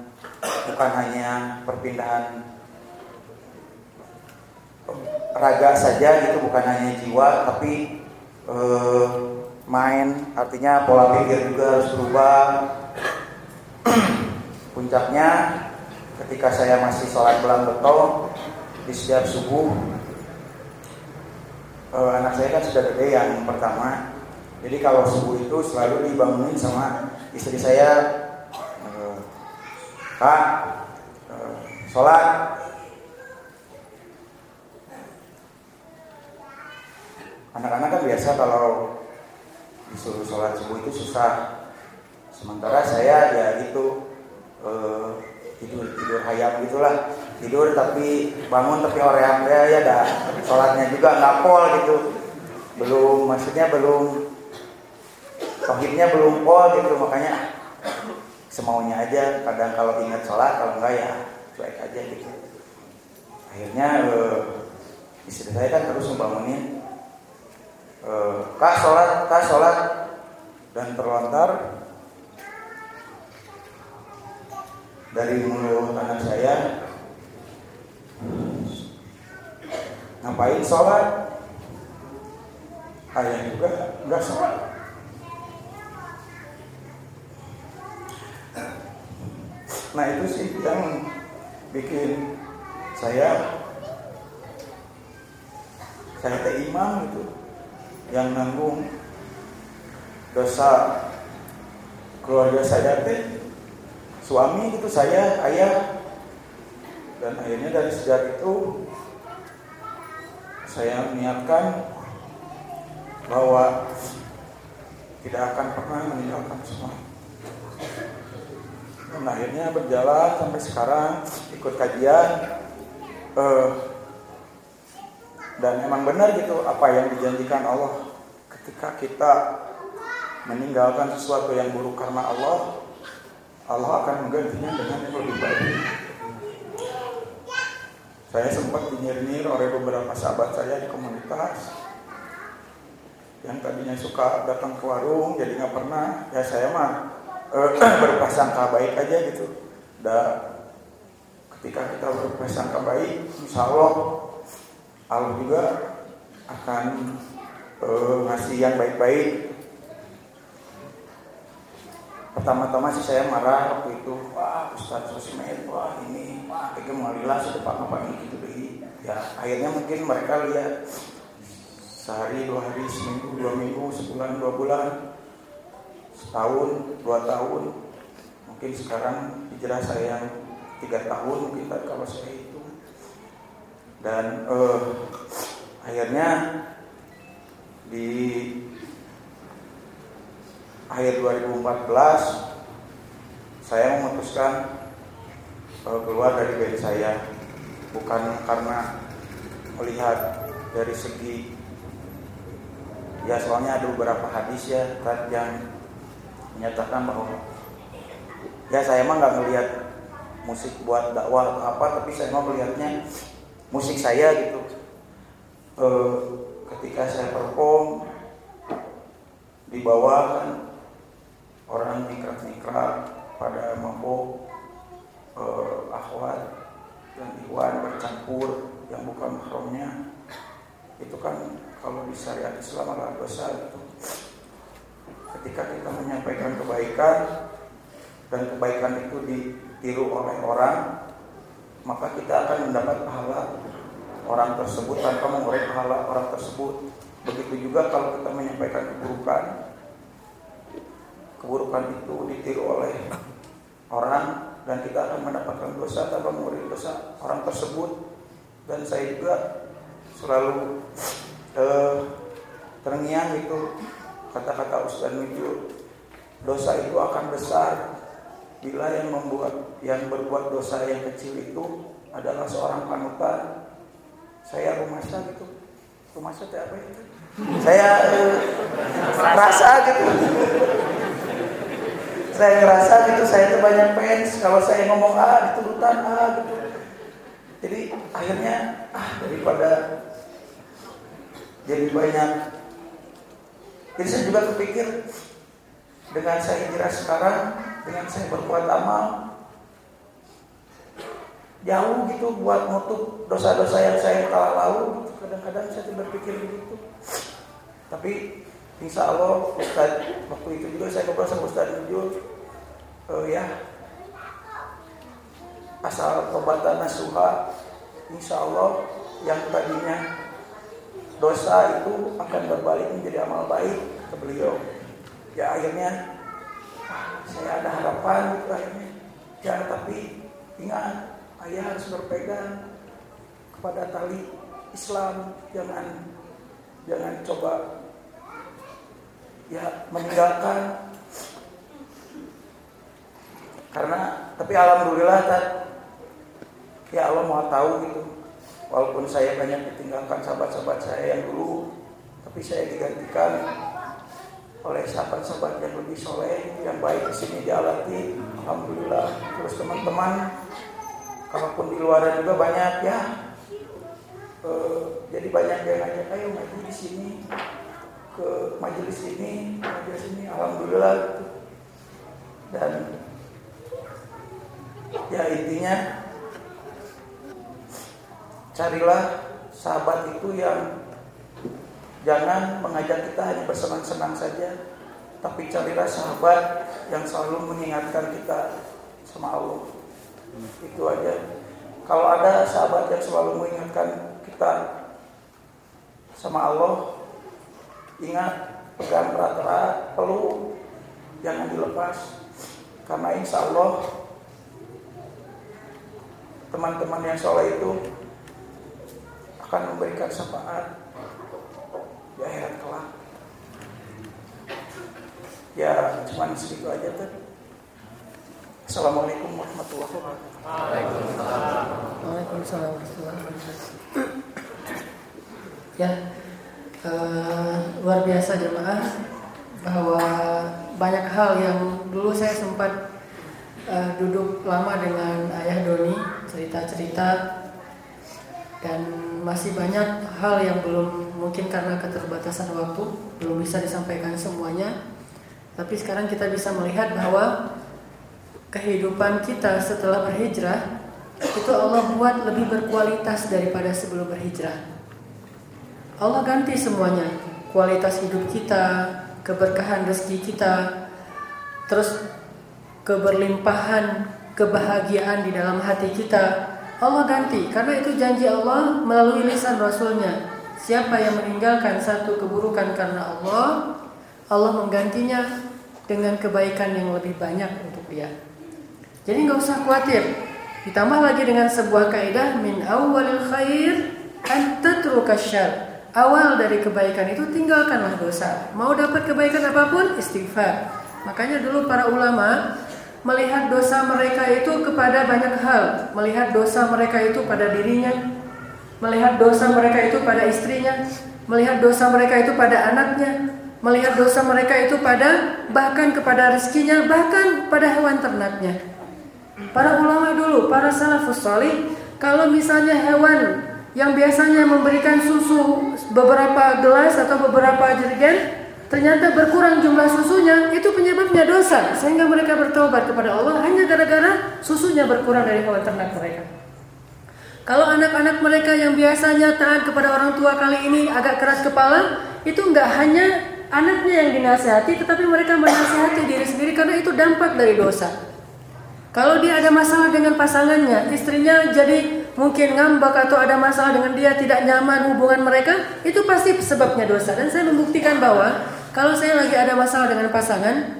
bukan hanya perpindahan raga saja gitu bukan hanya jiwa tapi uh, main artinya pola pikir juga harus berubah. Puncaknya ketika saya masih sholat bulan betul di setiap subuh uh, anak saya kan sudah gede yang pertama. Jadi kalau subuh itu selalu dibangunin sama istri saya uh, kak uh, sholat. Anak-anak kan biasa kalau disuruh sholat subuh itu susah. Sementara saya ya itu uh, tidur tidur hayam gitulah. Tidur tapi bangun tapi orang ya ya dah. Sholatnya juga nggak pol gitu. Belum maksudnya belum tohibnya belum pol gitu. Makanya semaunya aja kadang kalau ingat sholat kalau enggak ya cuek aja gitu. Akhirnya uh, istri saya kan terus membangunin uh, kak sholat kak sholat dan terlontar dari mulut anak saya. Ngapain sholat? Ayah juga nggak sholat. Nah itu sih yang bikin saya saya teh imam itu yang nanggung dosa keluarga saya teh suami itu saya ayah. Dan akhirnya dari sejak itu saya niatkan bahwa tidak akan pernah meninggalkan semua. Dan akhirnya berjalan sampai sekarang ikut kajian eh, dan emang benar gitu apa yang dijanjikan Allah ketika kita meninggalkan sesuatu yang buruk karena Allah Allah akan menggantinya dengan yang lebih baik. Saya sempat dinyir-nyir oleh beberapa sahabat saya di komunitas yang tadinya suka datang ke warung jadi nggak pernah ya saya mah eh, [clears throat] berprasangka baik aja gitu. Dan ketika kita berprasangka baik, insya Allah Allah juga akan eh, ngasih yang baik-baik. Pertama-tama sih saya marah waktu itu wah Ustadz Sosmed wah ini wah kayak malilah sedepan apa ini gitu deh ya akhirnya mungkin mereka lihat sehari dua hari seminggu dua minggu sebulan dua bulan setahun dua tahun. Mungkin sekarang hijrah saya yang tiga tahun tadi kalau saya dan uh, akhirnya di akhir 2014 saya memutuskan uh, keluar dari band saya. Bukan karena melihat dari segi ya soalnya ada beberapa hadis ya yang menyatakan bahwa ya saya emang nggak melihat musik buat dakwah atau apa tapi saya mau melihatnya musik saya gitu. E, ketika saya perform di bawah kan orang nikrat-nikrat pada mabuk eh, akhwat dan iwan bercampur yang bukan mahramnya. Itu kan kalau di syariat Islam adalah dosa itu ketika kita menyampaikan kebaikan dan kebaikan itu ditiru oleh orang maka kita akan mendapat pahala orang tersebut tanpa mengurai pahala orang tersebut. Begitu juga kalau kita menyampaikan keburukan keburukan itu ditiru oleh orang dan kita akan mendapatkan dosa tanpa mengurangi dosa orang tersebut. Dan saya juga selalu eh, terngiang itu kata-kata Ustaz Nujul dosa itu akan besar bila yang membuat yang berbuat dosa yang kecil itu adalah seorang panutan saya rumah gitu rumah apa itu? Saya eh, rasa gitu. Saya ngerasa gitu saya tuh banyak fans. Kalau saya ngomong ah diturutan ah gitu. Jadi akhirnya ah daripada jadi banyak. Jadi saya juga kepikir dengan saya kira sekarang dengan saya berbuat amal jauh gitu buat nutup dosa-dosa yang saya telah lalu kadang-kadang saya berpikir begitu. Tapi insya Allah Ustaz waktu itu juga saya ngobrol sama Ustaz Ujul uh, ya asal tobatan nasuha insya Allah yang tadinya dosa itu akan berbalik menjadi amal baik ke beliau. Ya akhirnya saya ada harapan gitu akhirnya ya tapi ingat ayah harus berpegang kepada tali Islam. Jangan jangan coba ya meninggalkan. Karena tapi alhamdulillah tak ya Allah mau tahu gitu. Walaupun saya banyak ditinggalkan sahabat-sahabat saya yang dulu tapi saya digantikan oleh sahabat-sahabat yang lebih soleh yang baik di sini dialati. Alhamdulillah. Terus teman-teman kalaupun di luar juga banyak ya. E, jadi banyak yang ngajak ayo maju di sini ke majelis ini majelis ini. Alhamdulillah gitu. dan ya intinya carilah sahabat itu yang jangan mengajak kita hanya bersenang-senang saja tapi carilah sahabat yang selalu mengingatkan kita sama Allah itu aja. Kalau ada sahabat yang selalu mengingatkan kita sama Allah ingat pegang erat-erat peluk jangan dilepas. Karena insya Allah teman-teman yang soleh itu akan memberikan syafaat di akhirat kelak. Ya cuman segitu aja tuh Assalamualaikum warahmatullahi wabarakatuh. Waalaikumsalam warahmatullahi wabarakatuh. Ya, uh, luar biasa jemaah bahwa banyak hal yang dulu saya sempat uh, duduk lama dengan ayah Doni cerita-cerita dan masih banyak hal yang belum mungkin karena keterbatasan waktu belum bisa disampaikan semuanya. Tapi sekarang kita bisa melihat bahwa kehidupan kita setelah berhijrah itu Allah buat lebih berkualitas daripada sebelum berhijrah. Allah ganti semuanya, kualitas hidup kita, keberkahan rezeki kita, terus keberlimpahan kebahagiaan di dalam hati kita. Allah ganti karena itu janji Allah melalui lisan Rasulnya. Siapa yang meninggalkan satu keburukan karena Allah, Allah menggantinya dengan kebaikan yang lebih banyak untuk dia. Jadi nggak usah khawatir. Ditambah lagi dengan sebuah kaidah min awalil khair an tatruka Awal dari kebaikan itu tinggalkanlah dosa. Mau dapat kebaikan apa pun istighfar. Makanya dulu para ulama melihat dosa mereka itu kepada banyak hal, melihat dosa mereka itu pada dirinya, melihat dosa mereka itu pada istrinya, melihat dosa mereka itu pada anaknya, melihat dosa mereka itu pada bahkan kepada rezekinya, bahkan pada hewan ternaknya. Para ulama dulu, para salafus salih, kalau misalnya hewan yang biasanya memberikan susu beberapa gelas atau beberapa jerigen ternyata berkurang jumlah susunya, itu penyebabnya dosa sehingga mereka bertobat kepada Allah hanya gara-gara susunya berkurang dari hewan ternak mereka. Kalau anak-anak mereka yang biasanya taat kepada orang tua kali ini agak keras kepala, itu enggak hanya anaknya yang dinasihati, tetapi mereka menasihati diri sendiri karena itu dampak dari dosa. Kalau dia ada masalah dengan pasangannya, istrinya jadi mungkin ngambek atau ada masalah dengan dia tidak nyaman hubungan mereka, itu pasti sebabnya dosa. Dan saya membuktikan bahwa kalau saya lagi ada masalah dengan pasangan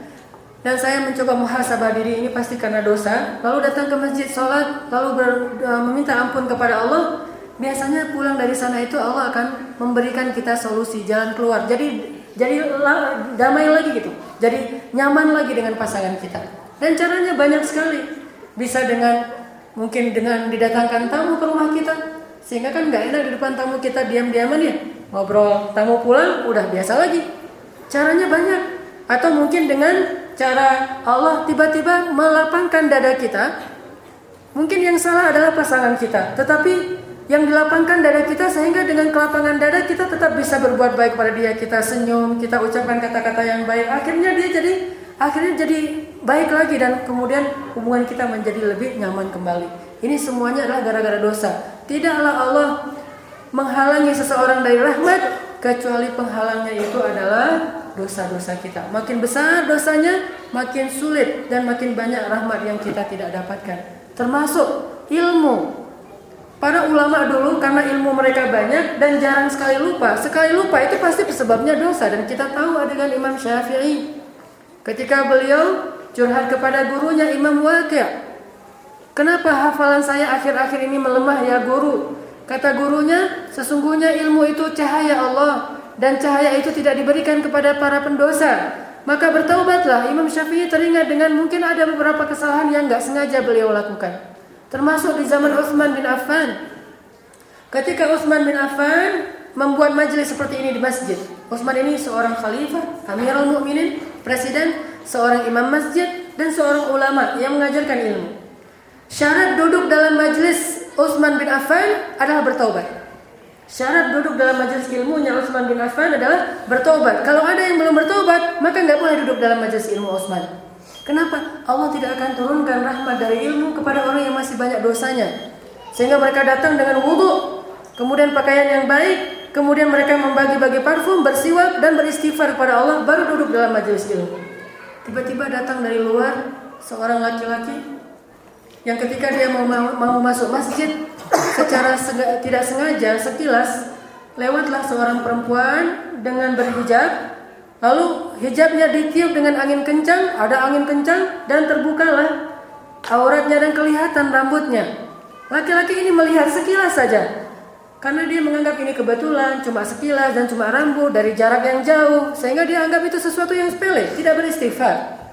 dan saya mencoba muhasabah diri ini pasti karena dosa, lalu datang ke masjid sholat, lalu ber, uh, meminta ampun kepada Allah, biasanya pulang dari sana itu Allah akan memberikan kita solusi jalan keluar. Jadi jadi damai lagi gitu. Jadi nyaman lagi dengan pasangan kita. Dan caranya banyak sekali. Bisa dengan mungkin dengan didatangkan tamu ke rumah kita. Sehingga kan nggak enak di depan tamu kita diam-diaman ya. Ngobrol, tamu pulang udah biasa lagi. Caranya banyak. Atau mungkin dengan cara Allah tiba-tiba melapangkan dada kita. Mungkin yang salah adalah pasangan kita. Tetapi yang dilapangkan dada kita sehingga dengan kelapangan dada kita tetap bisa berbuat baik pada dia kita senyum kita ucapkan kata-kata yang baik akhirnya dia jadi akhirnya jadi baik lagi dan kemudian hubungan kita menjadi lebih nyaman kembali. Ini semuanya adalah gara-gara dosa. Tidaklah Allah menghalangi seseorang dari rahmat kecuali penghalangnya itu adalah dosa-dosa kita. Makin besar dosanya, makin sulit dan makin banyak rahmat yang kita tidak dapatkan. Termasuk ilmu. Para ulama dulu karena ilmu mereka banyak dan jarang sekali lupa. Sekali lupa itu pasti sebabnya dosa dan kita tahu adegan Imam Syafi'i. Ketika beliau curhat kepada gurunya Imam Waqi' Kenapa hafalan saya akhir-akhir ini melemah ya guru? Kata gurunya, sesungguhnya ilmu itu cahaya Allah dan cahaya itu tidak diberikan kepada para pendosa. Maka bertaubatlah. Imam Syafi'i teringat dengan mungkin ada beberapa kesalahan yang nggak sengaja beliau lakukan. Termasuk di zaman Utsman bin Affan. Ketika Utsman bin Affan membuat majelis seperti ini di masjid. Utsman ini seorang khalifah, Amirul Mukminin, presiden, seorang imam masjid dan seorang ulama yang mengajarkan ilmu. Syarat duduk dalam majelis Utsman bin Affan adalah bertaubat. Syarat duduk dalam majelis ilmunya Utsman bin Affan adalah bertobat. Kalau ada yang belum bertobat, maka nggak boleh duduk dalam majelis ilmu Utsman. Kenapa? Allah tidak akan turunkan rahmat dari ilmu kepada orang yang masih banyak dosanya. Sehingga mereka datang dengan wudhu, kemudian pakaian yang baik, kemudian mereka membagi-bagi parfum, bersiwak dan beristighfar kepada Allah, baru duduk dalam majelis ilmu. Tiba-tiba datang dari luar seorang laki-laki yang ketika dia mau mau masuk masjid secara sega, tidak sengaja sekilas lewatlah seorang perempuan dengan berhijab lalu hijabnya ditiup dengan angin kencang ada angin kencang dan terbukalah auratnya dan kelihatan rambutnya laki-laki ini melihat sekilas saja karena dia menganggap ini kebetulan cuma sekilas dan cuma rambut dari jarak yang jauh sehingga dia anggap itu sesuatu yang sepele tidak beristighfar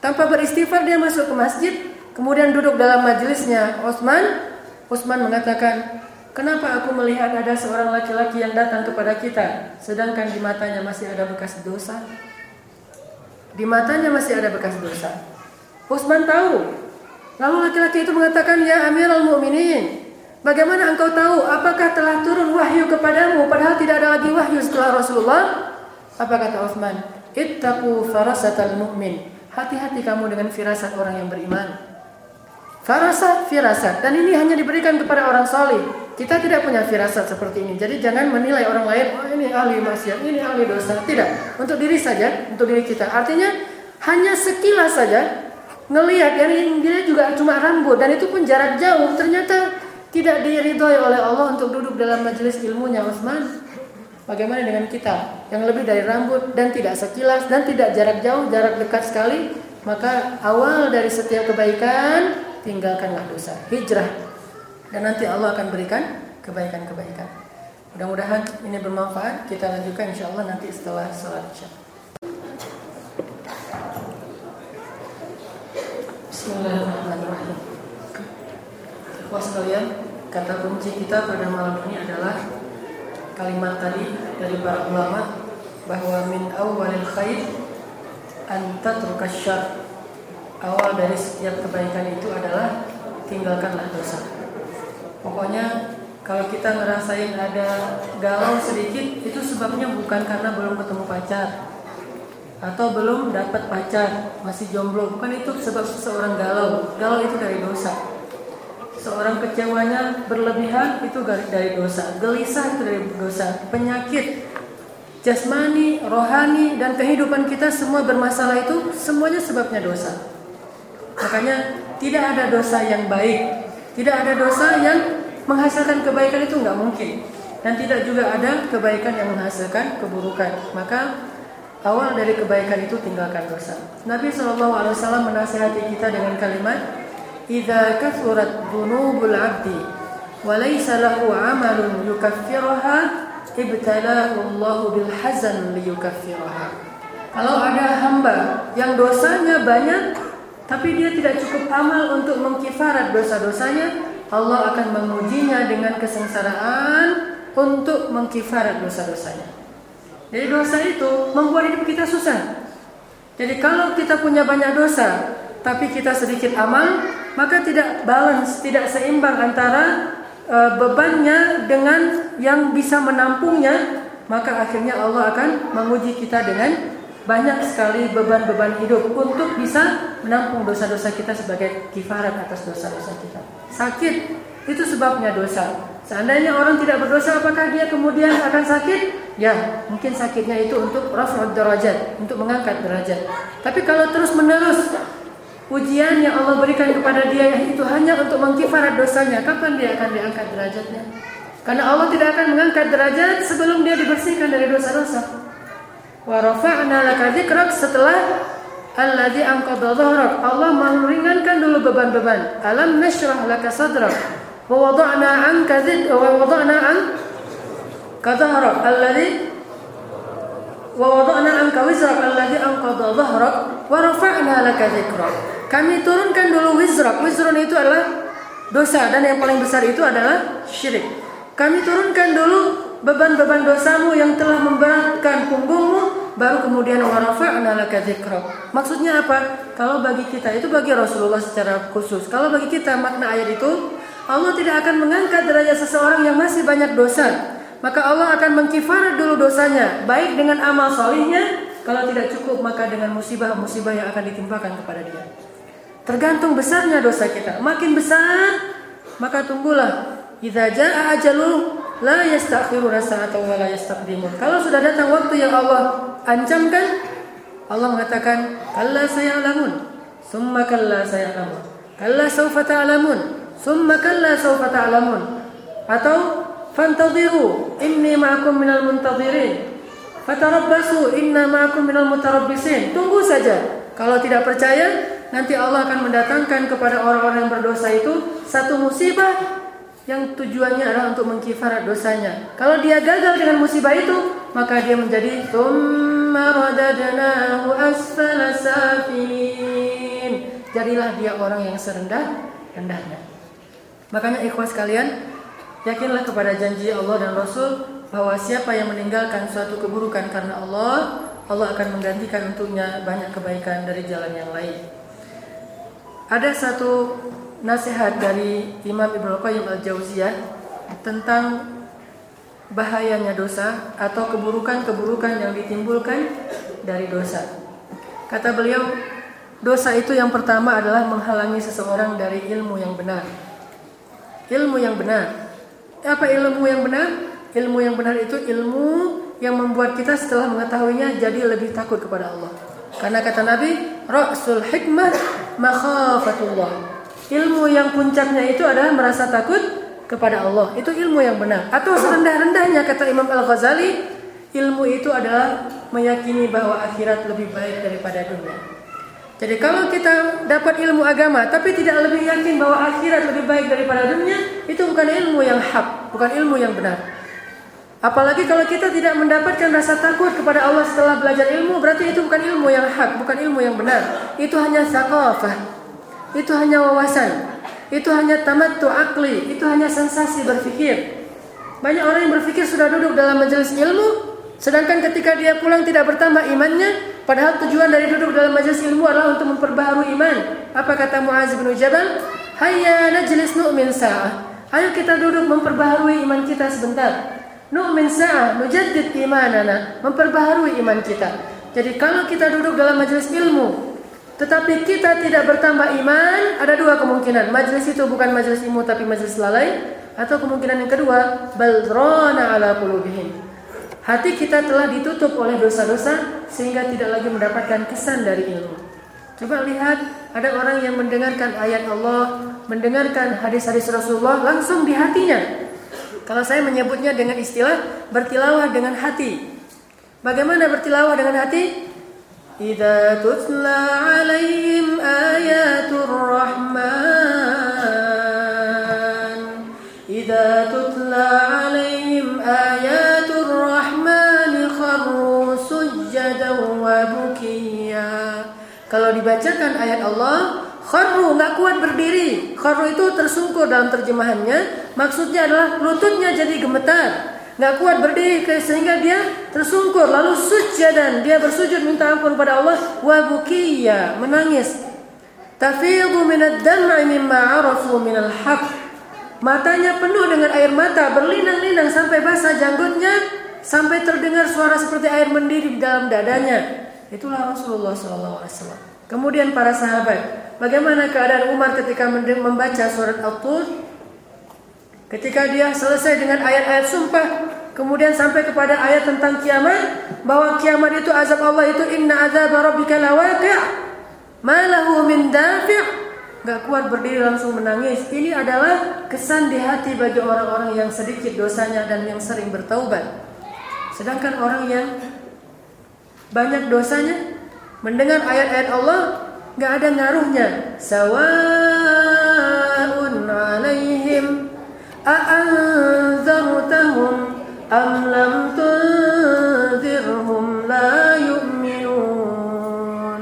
tanpa beristighfar dia masuk ke masjid Kemudian duduk dalam majelisnya Utsman. Utsman mengatakan, "Kenapa aku melihat ada seorang laki-laki yang datang kepada kita sedangkan di matanya masih ada bekas dosa?" Di matanya masih ada bekas dosa. Utsman tahu. Lalu laki-laki itu mengatakan, "Ya Amirul Mukminin, bagaimana engkau tahu apakah telah turun wahyu kepadamu padahal tidak ada lagi wahyu setelah Rasulullah?" Apa kata Utsman? "Ittaqu farasatal mu'min." Hati-hati kamu dengan firasat orang yang beriman. Farasat, firasat. Dan ini hanya diberikan kepada orang soleh. Kita tidak punya firasat seperti ini. Jadi jangan menilai orang lain, oh ini ahli maksiat, ini ahli dosa. Tidak. Untuk diri saja, untuk diri kita. Artinya hanya sekilas saja ngelihat yang dia juga cuma rambut dan itu pun jarak jauh. Ternyata tidak diridhoi oleh Allah untuk duduk dalam majelis ilmunya Utsman. Bagaimana dengan kita yang lebih dari rambut dan tidak sekilas dan tidak jarak jauh, jarak dekat sekali? Maka awal dari setiap kebaikan tinggalkanlah dosa, hijrah. Dan nanti Allah akan berikan kebaikan-kebaikan. Mudah-mudahan ini bermanfaat. Kita lanjutkan insya Allah nanti setelah sholat isya. Bismillahirrahmanirrahim. Ikhwas sekalian, kata kunci kita pada malam ini adalah kalimat tadi dari para ulama bahwa min awalil khair an tatrukas syarr awal dari setiap kebaikan itu adalah tinggalkanlah dosa. Pokoknya kalau kita ngerasain ada galau sedikit itu sebabnya bukan karena belum ketemu pacar atau belum dapat pacar, masih jomblo, bukan itu sebab seseorang galau. Galau itu dari dosa. Seorang kecewanya berlebihan itu dari dosa, gelisah itu dari dosa, penyakit jasmani, rohani dan kehidupan kita semua bermasalah itu semuanya sebabnya dosa. Makanya tidak ada dosa yang baik, tidak ada dosa yang menghasilkan kebaikan itu nggak mungkin, dan tidak juga ada kebaikan yang menghasilkan keburukan. Maka awal dari kebaikan itu tinggalkan dosa. Nabi Shallallahu Alaihi Wasallam menasihati kita dengan kalimat, "Idza kathurat dzunubul 'abdi wa laysa lahu 'amalun yukaffiruha, ibtalahu Allah bil hazan liyukaffiraha." Kalau ada hamba yang dosanya banyak, tapi dia tidak cukup amal untuk mengkifarat dosa-dosanya, Allah akan mengujinya dengan kesengsaraan untuk mengkifarat dosa-dosanya. Jadi dosa itu membuat hidup kita susah. Jadi kalau kita punya banyak dosa, tapi kita sedikit amal, maka tidak balance, tidak seimbang antara e, bebannya dengan yang bisa menampungnya, maka akhirnya Allah akan menguji kita dengan banyak sekali beban-beban hidup untuk bisa menampung dosa-dosa kita sebagai kifarat atas dosa-dosa kita. Sakit itu sebabnya dosa. Seandainya orang tidak berdosa, apakah dia kemudian akan sakit? Ya, mungkin sakitnya itu untuk raf'ud derajat, untuk mengangkat derajat. Tapi kalau terus-menerus ujian yang Allah berikan kepada dia itu hanya untuk mengkifarat dosanya, kapan dia akan diangkat derajatnya? Karena Allah tidak akan mengangkat derajat sebelum dia dibersihkan dari dosa-dosa. Wa rafa'na laka dzikrak setelah alladzi anqadha dhahrak. Allah meringankan dulu beban-beban. Alam nashrah laka sadrak wa wada'na anka dzid wa wada'na an kadhahrak alladzi wa wada'na anka wizrak alladzi anqadha dhahrak wa rafa'na laka dzikrak. Kami turunkan dulu wizrak. Wizrun itu adalah dosa dan yang paling besar itu adalah syirik. Kami turunkan dulu beban-beban dosamu yang telah memberatkan punggungmu baru kemudian warafa'na laka. Maksudnya apa? Kalau bagi kita itu bagi Rasulullah secara khusus. Kalau bagi kita makna ayat itu Allah tidak akan mengangkat derajat seseorang yang masih banyak dosa. Maka Allah akan mengkifarat dulu dosanya, baik dengan amal solihnya, kalau tidak cukup maka dengan musibah-musibah yang akan ditimpakan kepada dia. Tergantung besarnya dosa kita. Makin besar, maka tunggulah. Idza jaa ajalul la yastakhiruna sa'atan wa la yastaqdimun. Kalau sudah datang waktu yang Allah ancamkan, Allah mengatakan, "Kalla sayalamun, summa kalla sayalamun. Kalla sawfa ta'lamun, summa kalla sawfa ta'lamun." Atau fantadhiru inni ma'akum minal muntadhirin. Fatarabbasu inna ma'akum minal mutarabbisin. Tunggu saja. Kalau tidak percaya, nanti Allah akan mendatangkan kepada orang-orang yang berdosa itu satu musibah yang tujuannya adalah untuk mengkifarat dosanya. Kalau dia gagal dengan musibah itu, maka dia menjadi Jadilah dia orang yang serendah rendahnya. Makanya ikhwas kalian, yakinlah kepada janji Allah dan Rasul bahwa siapa yang meninggalkan suatu keburukan karena Allah, Allah akan menggantikan untuknya banyak kebaikan dari jalan yang lain. Ada satu nasihat dari Imam Ibnu Qayyim al-Jauziyah tentang bahayanya dosa atau keburukan-keburukan yang ditimbulkan dari dosa. Kata beliau, dosa itu yang pertama adalah menghalangi seseorang dari ilmu yang benar. Ilmu yang benar. Apa ilmu yang benar? Ilmu yang benar itu ilmu yang membuat kita setelah mengetahuinya jadi lebih takut kepada Allah. Karena kata Nabi, Rasul hikmah makhafatullah. Ilmu yang puncaknya itu adalah merasa takut kepada Allah. Itu ilmu yang benar. Atau serendah-rendahnya kata Imam Al-Ghazali, ilmu itu adalah meyakini bahwa akhirat lebih baik daripada dunia. Jadi kalau kita dapat ilmu agama tapi tidak lebih yakin bahwa akhirat lebih baik daripada dunia, itu bukan ilmu yang hak, bukan ilmu yang benar. Apalagi kalau kita tidak mendapatkan rasa takut kepada Allah setelah belajar ilmu, berarti itu bukan ilmu yang hak, bukan ilmu yang benar. Itu hanya sakafah, itu hanya wawasan, itu hanya tamattu akli, itu hanya sensasi berpikir. Banyak orang yang berpikir sudah duduk dalam majelis ilmu, sedangkan ketika dia pulang tidak bertambah imannya, padahal tujuan dari duduk dalam majelis ilmu adalah untuk memperbaharui iman. Apa kata Muaz bin Jabal? Hayya najlis nu'min sa'ah. Ayo kita duduk memperbaharui iman kita sebentar. Nu'min sa'ah, nujaddid imanana, memperbaharui iman kita. Jadi kalau kita duduk dalam majelis ilmu, tetapi kita tidak bertambah iman, ada dua kemungkinan. Majlis itu bukan majlis ilmu tapi majlis lalai atau kemungkinan yang kedua, balrona ala qulubihim. Hati kita telah ditutup oleh dosa-dosa sehingga tidak lagi mendapatkan kesan dari ilmu. Coba lihat, ada orang yang mendengarkan ayat Allah, mendengarkan hadis-hadis Rasulullah langsung di hatinya. Kalau saya menyebutnya dengan istilah bertilawah dengan hati. Bagaimana bertilawah dengan hati? Idza tutla alaihim ayatul rahman Idza tutla alaihim ayatul rahman kharru sujjadan wa bukiya Kalau dibacakan ayat Allah kharru nggak kuat berdiri. Kharru itu tersungkur dalam terjemahannya. Maksudnya adalah lututnya jadi gemetar nggak kuat berdiri sehingga dia tersungkur lalu dan dia bersujud minta ampun pada Allah wa bukiya menangis tafidu minad dam'i mimma arafu minal haq matanya penuh dengan air mata berlinang-linang sampai basah janggutnya sampai terdengar suara seperti air mendidih di dalam dadanya Itulah Rasulullah SAW. Kemudian para sahabat, bagaimana keadaan Umar ketika membaca surat Al-Tur? Ketika dia selesai dengan ayat-ayat sumpah, kemudian sampai kepada ayat tentang kiamat, bahwa kiamat itu azab Allah itu inna azab rabbika lawaqi' ma lahu min dafi' Gak kuat berdiri langsung menangis. Ini adalah kesan di hati bagi orang-orang yang sedikit dosanya dan yang sering bertaubat. Sedangkan orang yang banyak dosanya mendengar ayat-ayat Allah gak ada ngaruhnya. Sawaun alaihim a'anzartahum am lam tunzirhum la yu'minun.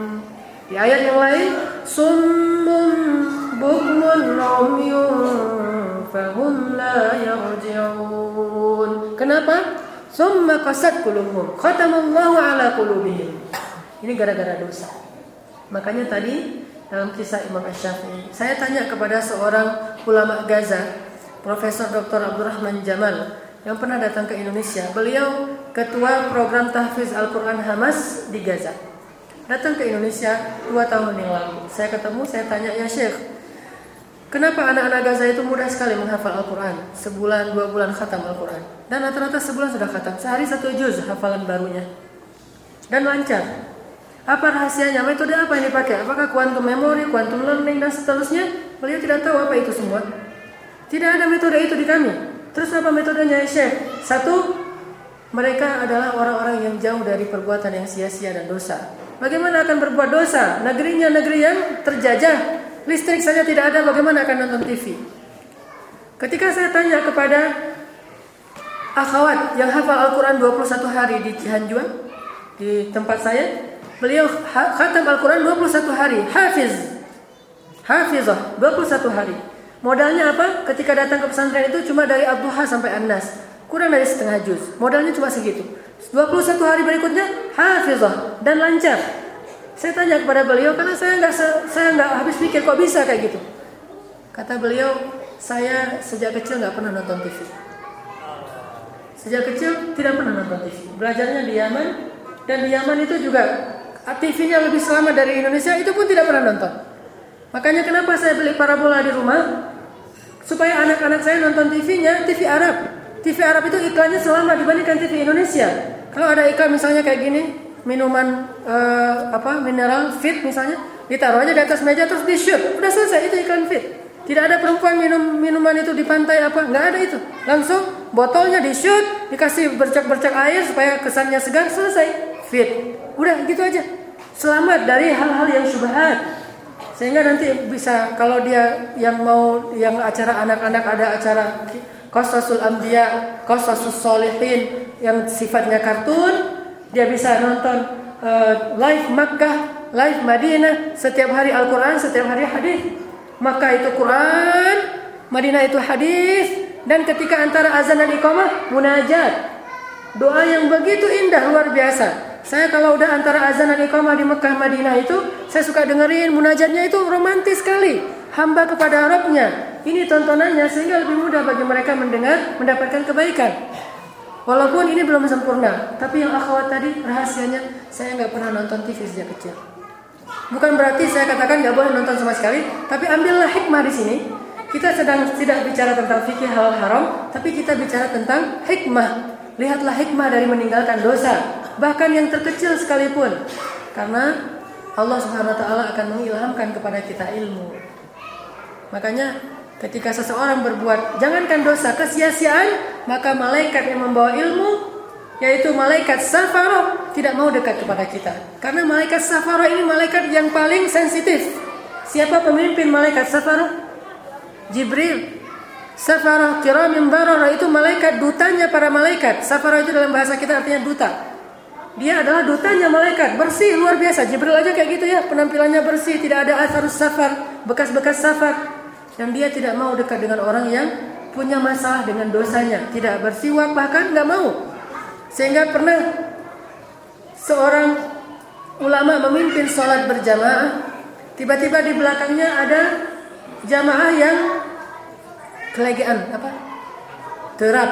Di ayat yang lain, summun bukmun umyun fahum la yarji'un. Kenapa? Summa qasat qulubuhum. Khatamallahu ala qulubihim. Ini gara-gara dosa. Makanya tadi dalam kisah Imam Asy-Syafi'i, saya tanya kepada seorang ulama Gaza, Profesor Dr. Abdurrahman Jamal yang pernah datang ke Indonesia. Beliau ketua program tahfiz Al-Qur'an Hamas di Gaza. Datang ke Indonesia dua tahun yang lalu. Saya ketemu, saya tanya, "Ya Syekh, Kenapa anak-anak Gaza itu mudah sekali menghafal Al-Quran? Sebulan, dua bulan khatam Al-Quran. Dan rata-rata sebulan sudah khatam. Sehari satu juz hafalan barunya. Dan lancar. Apa rahasianya? Metode apa yang dipakai? Apakah quantum memory, quantum learning, dan seterusnya? Beliau tidak tahu apa itu semua. Tidak ada metode itu di kami. Terus apa metodenya Syekh? Satu, mereka adalah orang-orang yang jauh dari perbuatan yang sia-sia dan dosa. Bagaimana akan berbuat dosa? Negerinya negeri yang terjajah, Listrik saja tidak ada, bagaimana akan nonton TV? Ketika saya tanya kepada akhwat yang hafal Al-Quran 21 hari di Cihanjuang, di tempat saya, beliau khatam Al-Quran 21 hari, hafiz. Hafizah, 21 hari. Modalnya apa? Ketika datang ke pesantren itu cuma dari Abduha sampai An-Nas. Kurang dari setengah juz. Modalnya cuma segitu. 21 hari berikutnya hafizah dan lancar. Saya tanya kepada beliau karena saya nggak saya nggak habis pikir kok bisa kayak gitu. Kata beliau, saya sejak kecil nggak pernah nonton TV. Sejak kecil tidak pernah nonton TV. Belajarnya di Yaman dan di Yaman itu juga TV-nya lebih selamat dari Indonesia itu pun tidak pernah nonton. Makanya kenapa saya beli parabola di rumah supaya anak-anak saya nonton TV-nya TV Arab. TV Arab itu iklannya selamat dibandingkan TV Indonesia. Kalau ada iklan misalnya kayak gini, minuman uh, apa mineral fit misalnya ditaruh aja di atas meja terus di shoot udah selesai itu iklan fit tidak ada perempuan minum minuman itu di pantai apa nggak ada itu langsung botolnya di shoot dikasih bercak-bercak air supaya kesannya segar selesai fit udah gitu aja selamat dari hal-hal yang subhat sehingga nanti bisa kalau dia yang mau yang acara anak-anak ada acara Qasasul Anbiya, Qasasus Solihin yang sifatnya kartun, dia bisa nonton uh, live Makkah, live Madinah, setiap hari Al-Quran, setiap hari hadis. Makkah itu Quran, Madinah itu hadis, dan ketika antara azan dan iqamah munajat. Doa yang begitu indah luar biasa. Saya kalau udah antara azan dan iqamah di Mekah Madinah itu, saya suka dengerin munajatnya itu romantis sekali. Hamba kepada Rabbnya. Ini tontonannya sehingga lebih mudah bagi mereka mendengar, mendapatkan kebaikan. Walaupun ini belum sempurna, tapi yang akhwat tadi rahasianya saya nggak pernah nonton TV sejak kecil. Bukan berarti saya katakan nggak boleh nonton sama sekali, tapi ambillah hikmah di sini. Kita sedang tidak bicara tentang fikih halal haram, tapi kita bicara tentang hikmah. Lihatlah hikmah dari meninggalkan dosa, bahkan yang terkecil sekalipun. Karena Allah Subhanahu wa taala akan mengilhamkan kepada kita ilmu. Makanya Ketika seseorang berbuat jangankan dosa kesia-siaan, maka malaikat yang membawa ilmu yaitu malaikat Safaroh tidak mau dekat kepada kita. Karena malaikat Safaroh ini malaikat yang paling sensitif. Siapa pemimpin malaikat Safaroh? Jibril. Safaroh kiramin barara itu malaikat dutanya para malaikat. Safaroh itu dalam bahasa kita artinya duta. Dia adalah dutanya malaikat, bersih luar biasa. Jibril aja kayak gitu ya, penampilannya bersih, tidak ada asarus safar, bekas-bekas safar yang dia tidak mau dekat dengan orang yang punya masalah dengan dosanya, tidak bersiwak bahkan nggak mau. Sehingga pernah seorang ulama memimpin sholat berjamaah, tiba-tiba di belakangnya ada jamaah yang kelegean apa? Terap.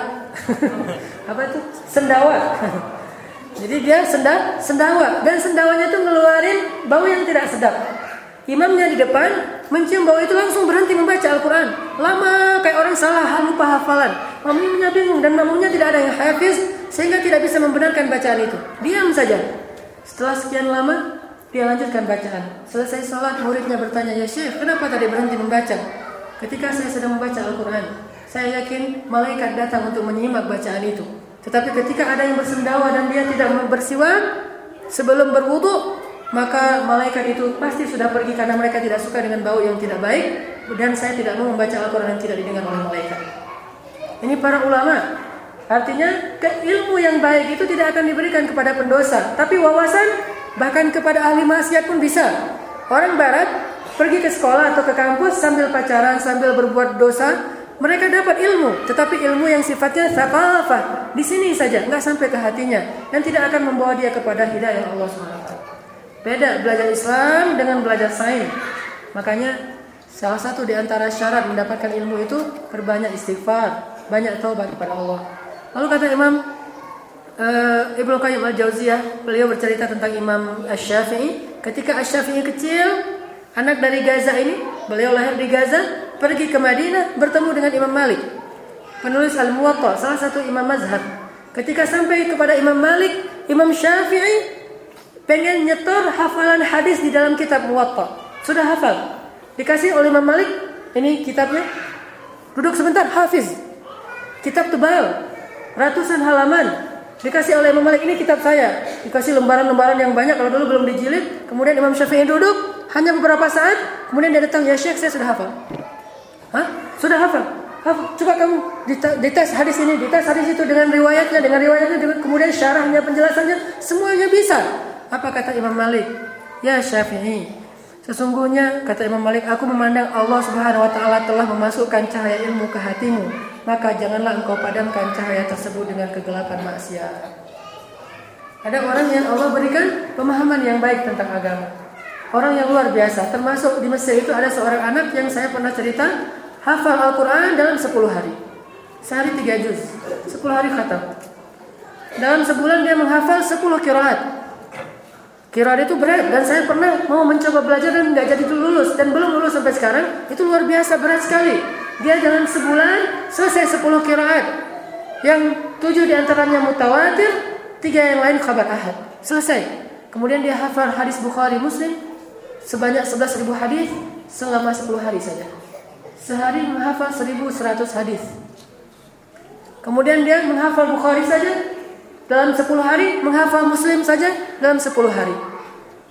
[laughs] apa itu? Sendawa. Jadi dia senda, sendawa dan sendawanya itu ngeluarin bau yang tidak sedap. Imamnya di depan mencium bau itu langsung berhenti membaca Al-Quran. Lama kayak orang salah lupa hafalan. Makmumnya bingung dan makmumnya tidak ada yang hafiz sehingga tidak bisa membenarkan bacaan itu. Diam saja. Setelah sekian lama dia lanjutkan bacaan. Selesai sholat muridnya bertanya, ya Syekh kenapa tadi berhenti membaca? Ketika saya sedang membaca Al-Quran, saya yakin malaikat datang untuk menyimak bacaan itu. Tetapi ketika ada yang bersendawa dan dia tidak bersiwak sebelum berwudu, maka malaikat itu pasti sudah pergi karena mereka tidak suka dengan bau yang tidak baik dan saya tidak mau membaca Al-Qur'an yang tidak didengar oleh malaikat. Ini para ulama. Artinya ke ilmu yang baik itu tidak akan diberikan kepada pendosa, tapi wawasan bahkan kepada ahli maksiat pun bisa. Orang barat pergi ke sekolah atau ke kampus sambil pacaran, sambil berbuat dosa, mereka dapat ilmu, tetapi ilmu yang sifatnya thaqafah di sini saja, nggak sampai ke hatinya dan tidak akan membawa dia kepada hidayah Allah SWT. Beda belajar Islam dengan belajar sains. Makanya salah satu di antara syarat mendapatkan ilmu itu perbanyak istighfar, banyak taubat kepada Allah. Lalu kata Imam uh, Ibnu Qayyim al-Jauziyah, beliau bercerita tentang Imam Asy-Syafi'i, ketika Asy-Syafi'i kecil, anak dari Gaza ini, beliau lahir di Gaza, pergi ke Madinah bertemu dengan Imam Malik. Penulis Al-Muwatta, salah satu imam mazhab. Ketika sampai kepada Imam Malik, Imam Syafi'i pengen nyetor hafalan hadis di dalam kitab Muwatta. Sudah hafal. Dikasih oleh Imam Malik, ini kitabnya. Duduk sebentar, hafiz. Kitab tebal, ratusan halaman. Dikasih oleh Imam Malik, ini kitab saya. Dikasih lembaran-lembaran yang banyak, kalau dulu belum dijilid. Kemudian Imam Syafi'i duduk, hanya beberapa saat. Kemudian dia datang, ya Syekh, saya sudah hafal. Hah? Sudah hafal? Hafal. Coba kamu dites hadis ini, dites hadis itu dengan riwayatnya, dengan riwayatnya, dengan kemudian syarahnya, penjelasannya, semuanya bisa. Apa kata Imam Malik? Ya Syafi'i, sesungguhnya kata Imam Malik, aku memandang Allah Subhanahu wa taala telah memasukkan cahaya ilmu ke hatimu, maka janganlah engkau padamkan cahaya tersebut dengan kegelapan maksiat. Ada orang yang Allah berikan pemahaman yang baik tentang agama. Orang yang luar biasa, termasuk di Mesir itu ada seorang anak yang saya pernah cerita hafal Al-Quran dalam 10 hari. Sehari 3 juz, 10 hari khatam. Dalam sebulan dia menghafal 10 kiraat. Kiraat itu berat dan saya pernah mau mencoba belajar dan nggak jadi lulus dan belum lulus sampai sekarang. Itu luar biasa berat sekali. Dia dalam sebulan selesai 10 kiraat. Yang tujuh di antaranya mutawatir, tiga yang lain kabar ahad. Selesai. Kemudian dia hafal hadis Bukhari Muslim, sebanyak 11.000 hadis selama 10 hari saja. Sehari menghafal 1100 hadis. Kemudian dia menghafal Bukhari saja dalam 10 hari, menghafal Muslim saja dalam 10 hari.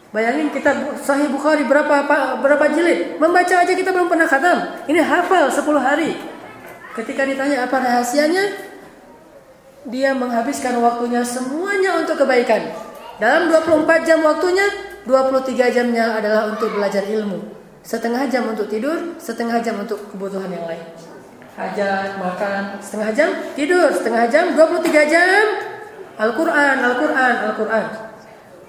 Bayangin kita Sahih Bukhari berapa berapa jilid? Membaca aja kita belum pernah khatam. Ini hafal 10 hari. Ketika ditanya apa rahasianya, dia menghabiskan waktunya semuanya untuk kebaikan. Dalam 24 jam waktunya 23 jamnya adalah untuk belajar ilmu. Setengah jam untuk tidur, setengah jam untuk kebutuhan yang lain. Hajat, makan, setengah jam tidur, setengah jam, 23 jam Al-Quran, Al-Quran, Al-Quran.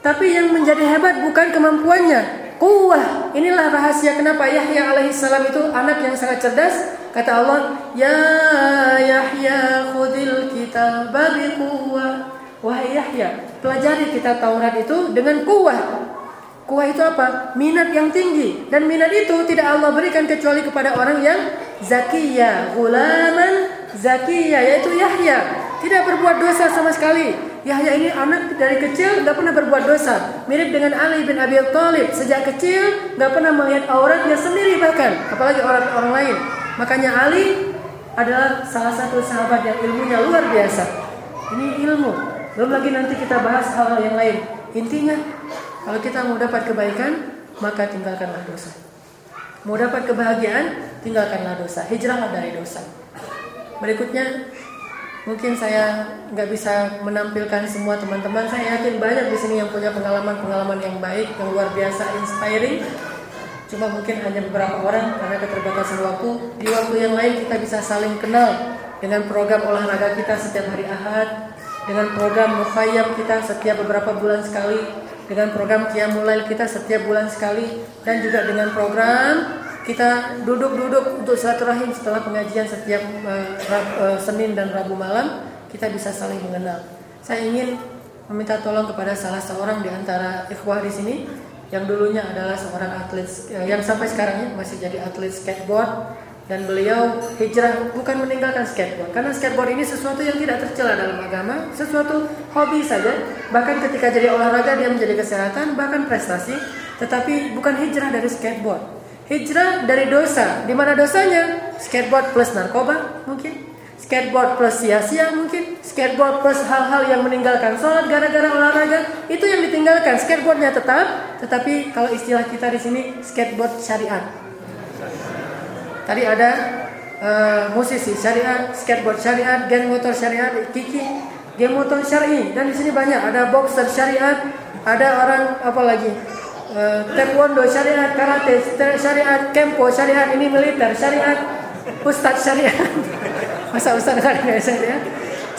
Tapi yang menjadi hebat bukan kemampuannya, kuah. Inilah rahasia kenapa Yahya alaihissalam itu anak yang sangat cerdas. Kata Allah, Ya Yahya khudil kitab babi kuah. Wahai Yahya, pelajari kitab Taurat itu dengan kuah. Kuah itu apa? Minat yang tinggi. Dan minat itu tidak Allah berikan kecuali kepada orang yang zakiyah. Gulaman zakiyah. Yaitu Yahya. Tidak berbuat dosa sama sekali. Yahya ini anak dari kecil nggak pernah berbuat dosa. Mirip dengan Ali bin Abi Thalib. Sejak kecil nggak pernah melihat auratnya sendiri bahkan. Apalagi orang orang lain. Makanya Ali adalah salah satu sahabat yang ilmunya luar biasa. Ini ilmu. Belum lagi nanti kita bahas hal-hal yang lain. Intinya kalau kita mau dapat kebaikan, maka tinggalkanlah dosa. Mau dapat kebahagiaan, tinggalkanlah dosa. Hijrahlah dari dosa. Berikutnya, mungkin saya nggak bisa menampilkan semua teman-teman. Saya yakin banyak di sini yang punya pengalaman-pengalaman yang baik, yang luar biasa, inspiring. Cuma mungkin hanya beberapa orang karena keterbatasan waktu. Di waktu yang lain kita bisa saling kenal dengan program olahraga kita setiap hari Ahad, dengan program mukhayyam kita setiap beberapa bulan sekali, dengan program Qiyamul kita setiap bulan sekali dan juga dengan program kita duduk-duduk untuk silaturahim setelah pengajian setiap uh, uh, Senin dan Rabu malam kita bisa saling mengenal. Saya ingin meminta tolong kepada salah seorang di antara ikhwah di sini yang dulunya adalah seorang atlet eh, yang sampai sekarang ya masih jadi atlet skateboard dan beliau hijrah bukan meninggalkan skateboard karena skateboard ini sesuatu yang tidak tercela dalam agama, sesuatu hobi saja. Bahkan ketika jadi olahraga dia menjadi kesehatan bahkan prestasi, tetapi bukan hijrah dari skateboard. Hijrah dari dosa. Di mana dosanya? Skateboard plus narkoba mungkin skateboard plus sia-sia mungkin, skateboard plus hal-hal yang meninggalkan sholat gara-gara olahraga itu yang ditinggalkan. Skateboardnya tetap, tetapi kalau istilah kita di sini skateboard syariat. Tadi ada uh, musisi syariat, skateboard syariat, geng motor syariat, kiki, geng motor syari dan di sini banyak ada boxer syariat, ada orang apa lagi? Uh, taekwondo syariat, karate syariat, kempo syariat, ini militer syariat, ustadz syariat. [laughs] Masa ustadz syariat ya?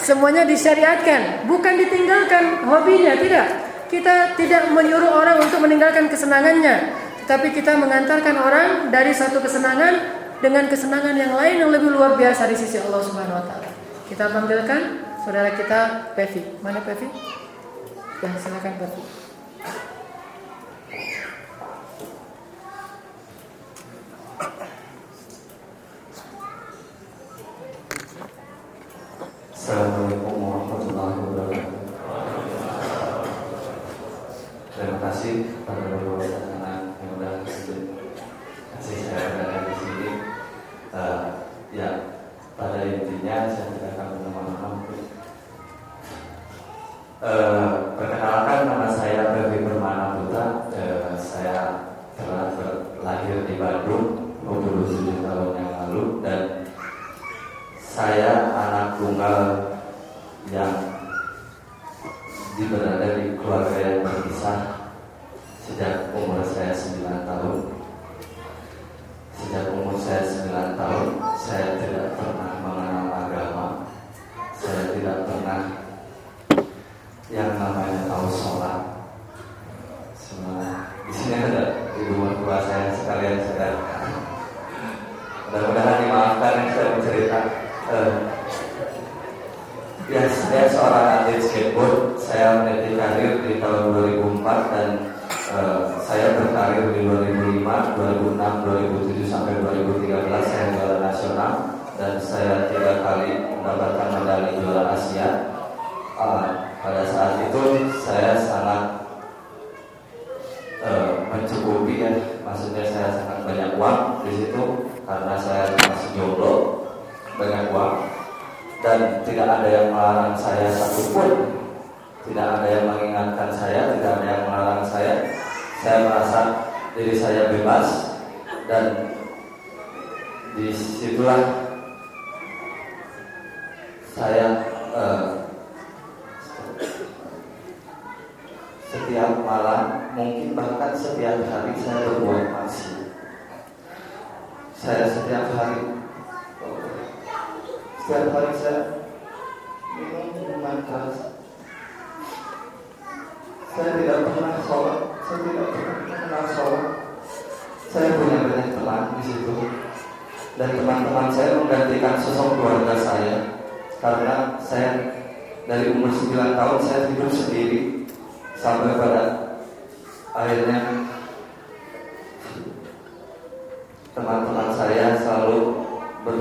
Semuanya disyariatkan, bukan ditinggalkan hobinya, tidak. Kita tidak menyuruh orang untuk meninggalkan kesenangannya, tetapi kita mengantarkan orang dari satu kesenangan dengan kesenangan yang lain yang lebih luar biasa di sisi Allah Subhanahu wa taala. Kita tampilkan saudara kita Pevi. Mana Pevi? Ya, silakan Pevi. Assalamualaikum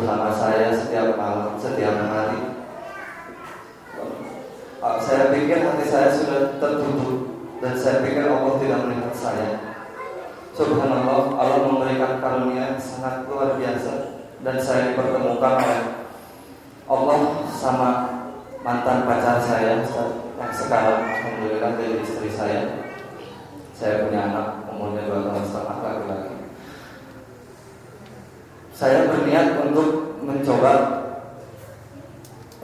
bersama saya setiap malam, setiap hari. Saya pikir hati saya sudah tertutup dan saya pikir Allah tidak melihat saya. Subhanallah, Allah memberikan karunia sangat luar biasa dan saya dipertemukan oleh Allah sama mantan pacar saya yang sekarang alhamdulillah dari istri saya saya punya anak umurnya dua tahun setengah laki-laki saya berniat untuk mencoba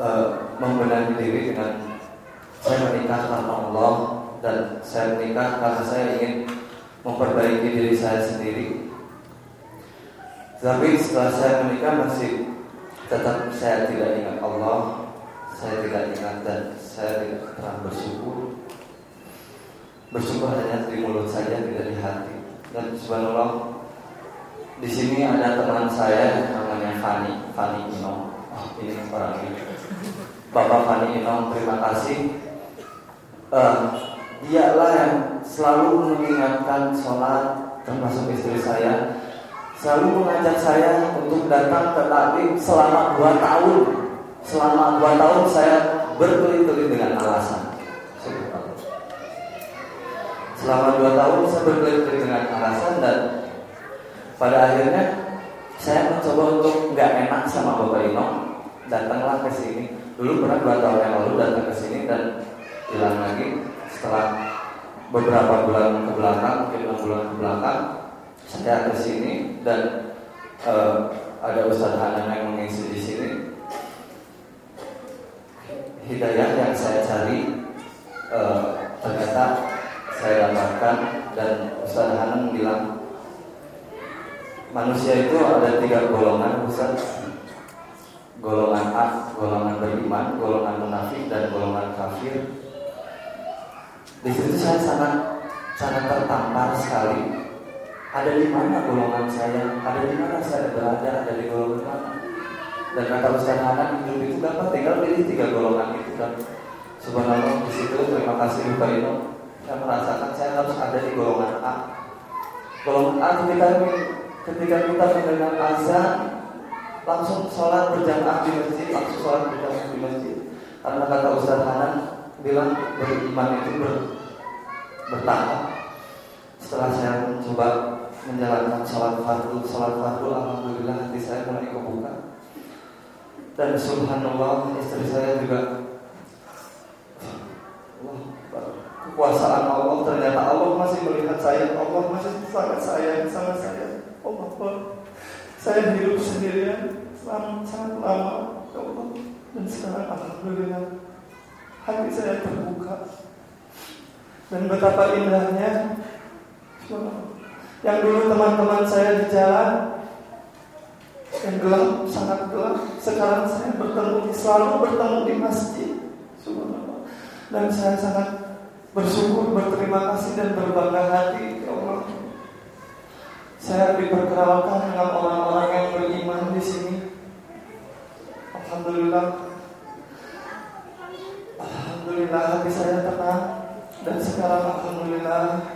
uh, membenahi diri dengan saya menikah karena Allah dan saya menikah karena saya ingin memperbaiki diri saya sendiri tapi setelah saya menikah masih tetap saya tidak ingat Allah saya tidak ingat dan saya tidak pernah bersyukur. Bersyukur hanya di mulut saja, tidak di hati. Dan subhanallah, di sini ada teman saya namanya Fani, Fani Ino. Oh, ini orang ini. Bapak Fani Ino, terima kasih uh, dialah yang selalu mengingatkan sholat termasuk istri saya selalu mengajak saya untuk datang ke taklim selama dua tahun selama dua tahun saya berkelit-kelit dengan alasan selama dua tahun saya berkelit-kelit dengan alasan dan pada akhirnya saya mencoba untuk nggak enak sama Bapak Ino. Datanglah ke sini. Dulu pernah dua tahun yang lalu datang ke sini dan hilang lagi. Setelah beberapa bulan ke belakang mungkin enam bulan ke belakang saya ke sini dan uh, ada Ustadz Hanan yang mengisi di sini. Hidayah yang saya cari uh, ternyata saya dapatkan dan Ustaz Hanan bilang manusia itu ada tiga golongan Ustaz golongan A, golongan beriman, golongan munafik dan golongan kafir. Di situ saya sangat sangat tertampar sekali. Ada di mana golongan saya? Ada di mana saya berada? Ada di golongan mana? Dan kata Ustaz Hanan hidup itu dapat tinggal pilih tiga golongan itu dan Subhanallah di situ terima kasih Bapak Ino saya merasakan saya harus ada di golongan A. Golongan A ketika ketika kita mendengar azan langsung sholat berjamaah di masjid, langsung sholat berjamaah di masjid. Karena kata Ustaz Hanan bilang beriman itu ber, bertahap. Setelah saya mencoba menjalankan sholat fardu, sholat fardu, alhamdulillah hati saya mulai kebuka. Dan subhanallah istri saya juga kekuasaan Allah ternyata Allah masih melihat saya Allah masih sangat sayang sama saya Allah saya hidup sendirian selama sangat lama. Ya Allah. Dan sekarang alhamdulillah hati saya terbuka. Dan betapa indahnya yang dulu teman-teman saya di jalan yang gelap sangat gelap. Sekarang saya bertemu selalu bertemu di masjid. Dan saya sangat bersyukur, berterima kasih dan berbangga hati. Ya Allah. Saya diperkenalkan dengan orang-orang yang beriman di sini. Alhamdulillah. Alhamdulillah hati saya tenang dan sekarang alhamdulillah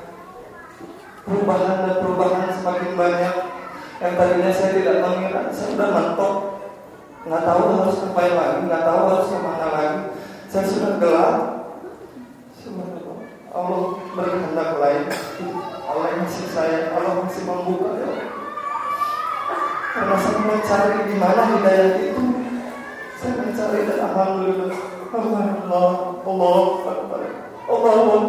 perubahan dan perubahan semakin banyak. Yang tadinya saya tidak mengira, saya sudah mentok, nggak tahu harus ngapain lagi, nggak tahu harus ke mana lagi. Saya sudah gelap, Allah berkehendak lain Allah masih saya Allah masih membuka ya. Karena saya mencari di mana hidayah itu. Saya mencari dan alhamdulillah Allah Allah Allah Allah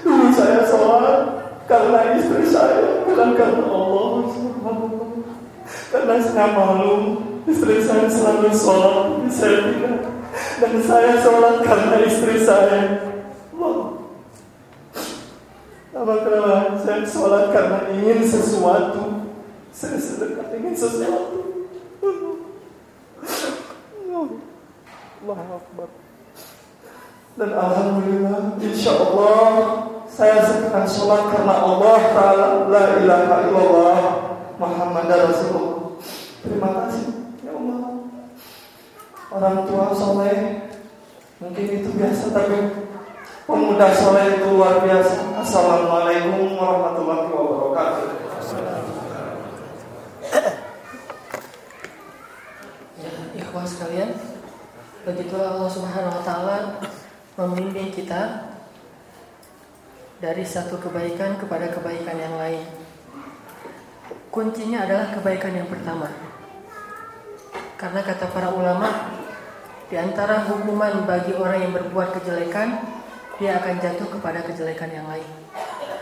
dulu saya sholat karena istri saya bukan karena Allah karena saya malu istri saya selalu sholat saya tidak dan saya sholat karena istri saya. Apa kenapa saya sholat karena ingin sesuatu. Saya sedekah ingin sesuatu. Allah Akbar. Dan Alhamdulillah, Insya Allah saya sekarang sholat karena Allah Ta'ala La ilaha illallah Muhammad Rasulullah Terima kasih orang tua soleh mungkin itu biasa tapi pemuda soleh itu luar biasa assalamualaikum warahmatullahi wabarakatuh ya ikhwah sekalian begitulah Allah Subhanahu Wa Taala membimbing kita dari satu kebaikan kepada kebaikan yang lain. Kuncinya adalah kebaikan yang pertama. Karena kata para ulama, di antara hukuman bagi orang yang berbuat kejelekan, dia akan jatuh kepada kejelekan yang lain.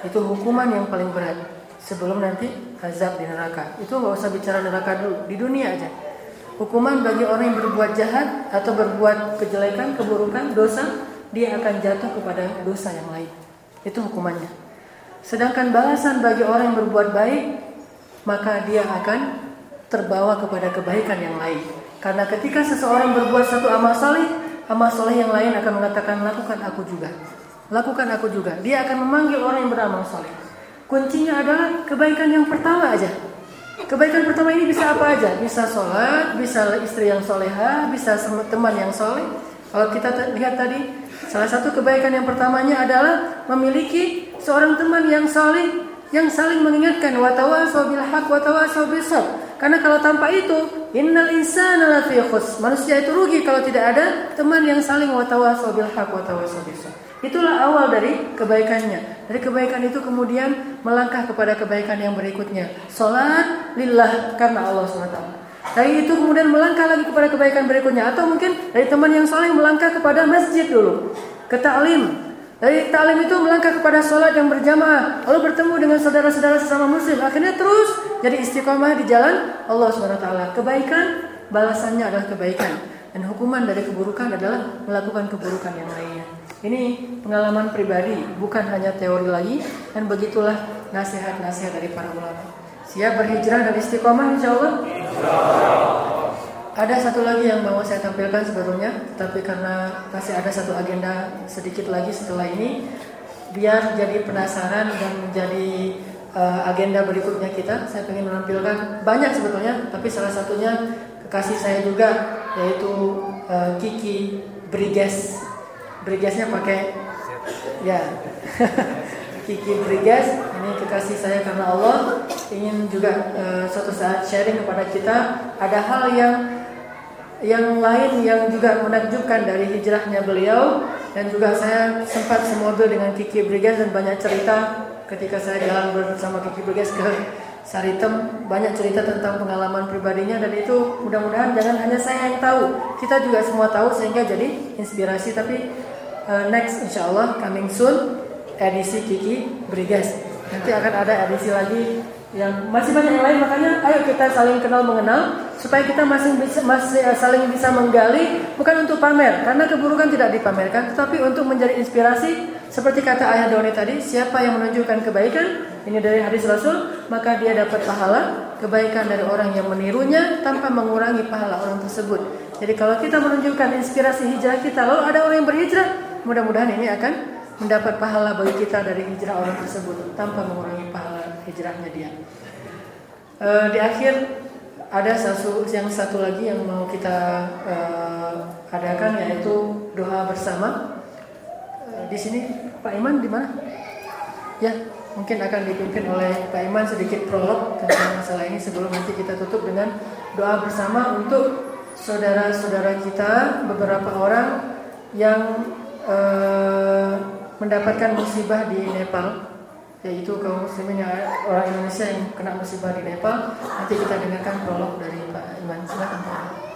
Itu hukuman yang paling berat sebelum nanti azab di neraka. Itu nggak usah bicara neraka dulu, di dunia aja. Hukuman bagi orang yang berbuat jahat atau berbuat kejelekan, keburukan, dosa, dia akan jatuh kepada dosa yang lain. Itu hukumannya. Sedangkan balasan bagi orang yang berbuat baik, maka dia akan terbawa kepada kebaikan yang lain. Karena ketika seseorang berbuat satu amal soleh, amal soleh yang lain akan mengatakan lakukan aku juga. Lakukan aku juga. Dia akan memanggil orang yang beramal soleh. Kuncinya adalah kebaikan yang pertama aja. Kebaikan pertama ini bisa apa aja? Bisa sholat, bisa istri yang soleha, bisa teman yang soleh, Kalau kita lihat tadi, salah satu kebaikan yang pertamanya adalah memiliki seorang teman yang saling yang saling mengingatkan wa tawasau bil haq wa bis Karena kalau tanpa itu, innal insana lafi. Manusia itu rugi kalau tidak ada teman yang saling wa tawasau bil haq wa bis Itulah awal dari kebaikannya. Dari kebaikan itu kemudian melangkah kepada kebaikan yang berikutnya. Salat lillah karena Allah SWT. Dari itu kemudian melangkah lagi kepada kebaikan berikutnya. Atau mungkin dari teman yang saling melangkah kepada masjid dulu. Ke ta'lim. Dari ta'lim itu melangkah kepada sholat yang berjamaah. Lalu bertemu dengan saudara-saudara sesama muslim. Akhirnya terus jadi istiqomah di jalan Allah SWT. Kebaikan balasannya adalah kebaikan. Dan hukuman dari keburukan adalah melakukan keburukan yang lainnya. Ini pengalaman pribadi, bukan hanya teori lagi dan begitulah nasihat-nasihat dari para ulama. Siap berhijrah dari istiqomah insya Allah? Ada satu lagi yang mau saya tampilkan sebetulnya, tapi karena masih ada satu agenda sedikit lagi setelah ini, biar jadi penasaran dan menjadi uh, agenda berikutnya kita, saya ingin menampilkan banyak sebetulnya, tapi salah satunya kekasih saya juga, yaitu uh, Kiki Briges. Brigasnya pakai ya [laughs] Kiki Brigas ini kekasih saya karena Allah ingin juga uh, suatu saat sharing kepada kita ada hal yang yang lain yang juga menakjubkan dari hijrahnya beliau. Dan juga saya sempat semobil dengan Kiki Brigas dan banyak cerita ketika saya jalan bersama Kiki Brigas ke Saritem. Banyak cerita tentang pengalaman pribadinya dan itu mudah-mudahan jangan hanya saya yang tahu. Kita juga semua tahu sehingga jadi inspirasi. Tapi uh, next insya Allah coming soon edisi Kiki Brigas. Nanti akan ada edisi lagi yang masih banyak yang lain makanya ayo kita saling kenal mengenal supaya kita masih bisa masih eh, saling bisa menggali bukan untuk pamer karena keburukan tidak dipamerkan tetapi untuk menjadi inspirasi. Seperti kata ayah Doni tadi siapa yang menunjukkan kebaikan ini dari hadis Rasul maka dia dapat pahala. Kebaikan dari orang yang menirunya tanpa mengurangi pahala orang tersebut. Jadi kalau kita menunjukkan inspirasi hijrah kita lalu ada orang yang berhijrah Mudah-mudahan ini akan mendapat pahala bagi kita dari hijrah orang tersebut tanpa mengurangi pahala hijrahnya dia. E, di akhir ada satu yang satu lagi yang mau kita e, adakan yaitu doa bersama. E, di sini Pak Iman di mana? Ya, mungkin akan dipimpin oleh Pak Iman sedikit prolog tentang masalah ini sebelum nanti kita tutup dengan doa bersama untuk saudara-saudara kita beberapa orang yang uh, mendapatkan musibah di Nepal yaitu kaum muslimin yang orang Indonesia yang kena musibah di Nepal nanti kita dengarkan prolog dari Pak Iman silakan Pak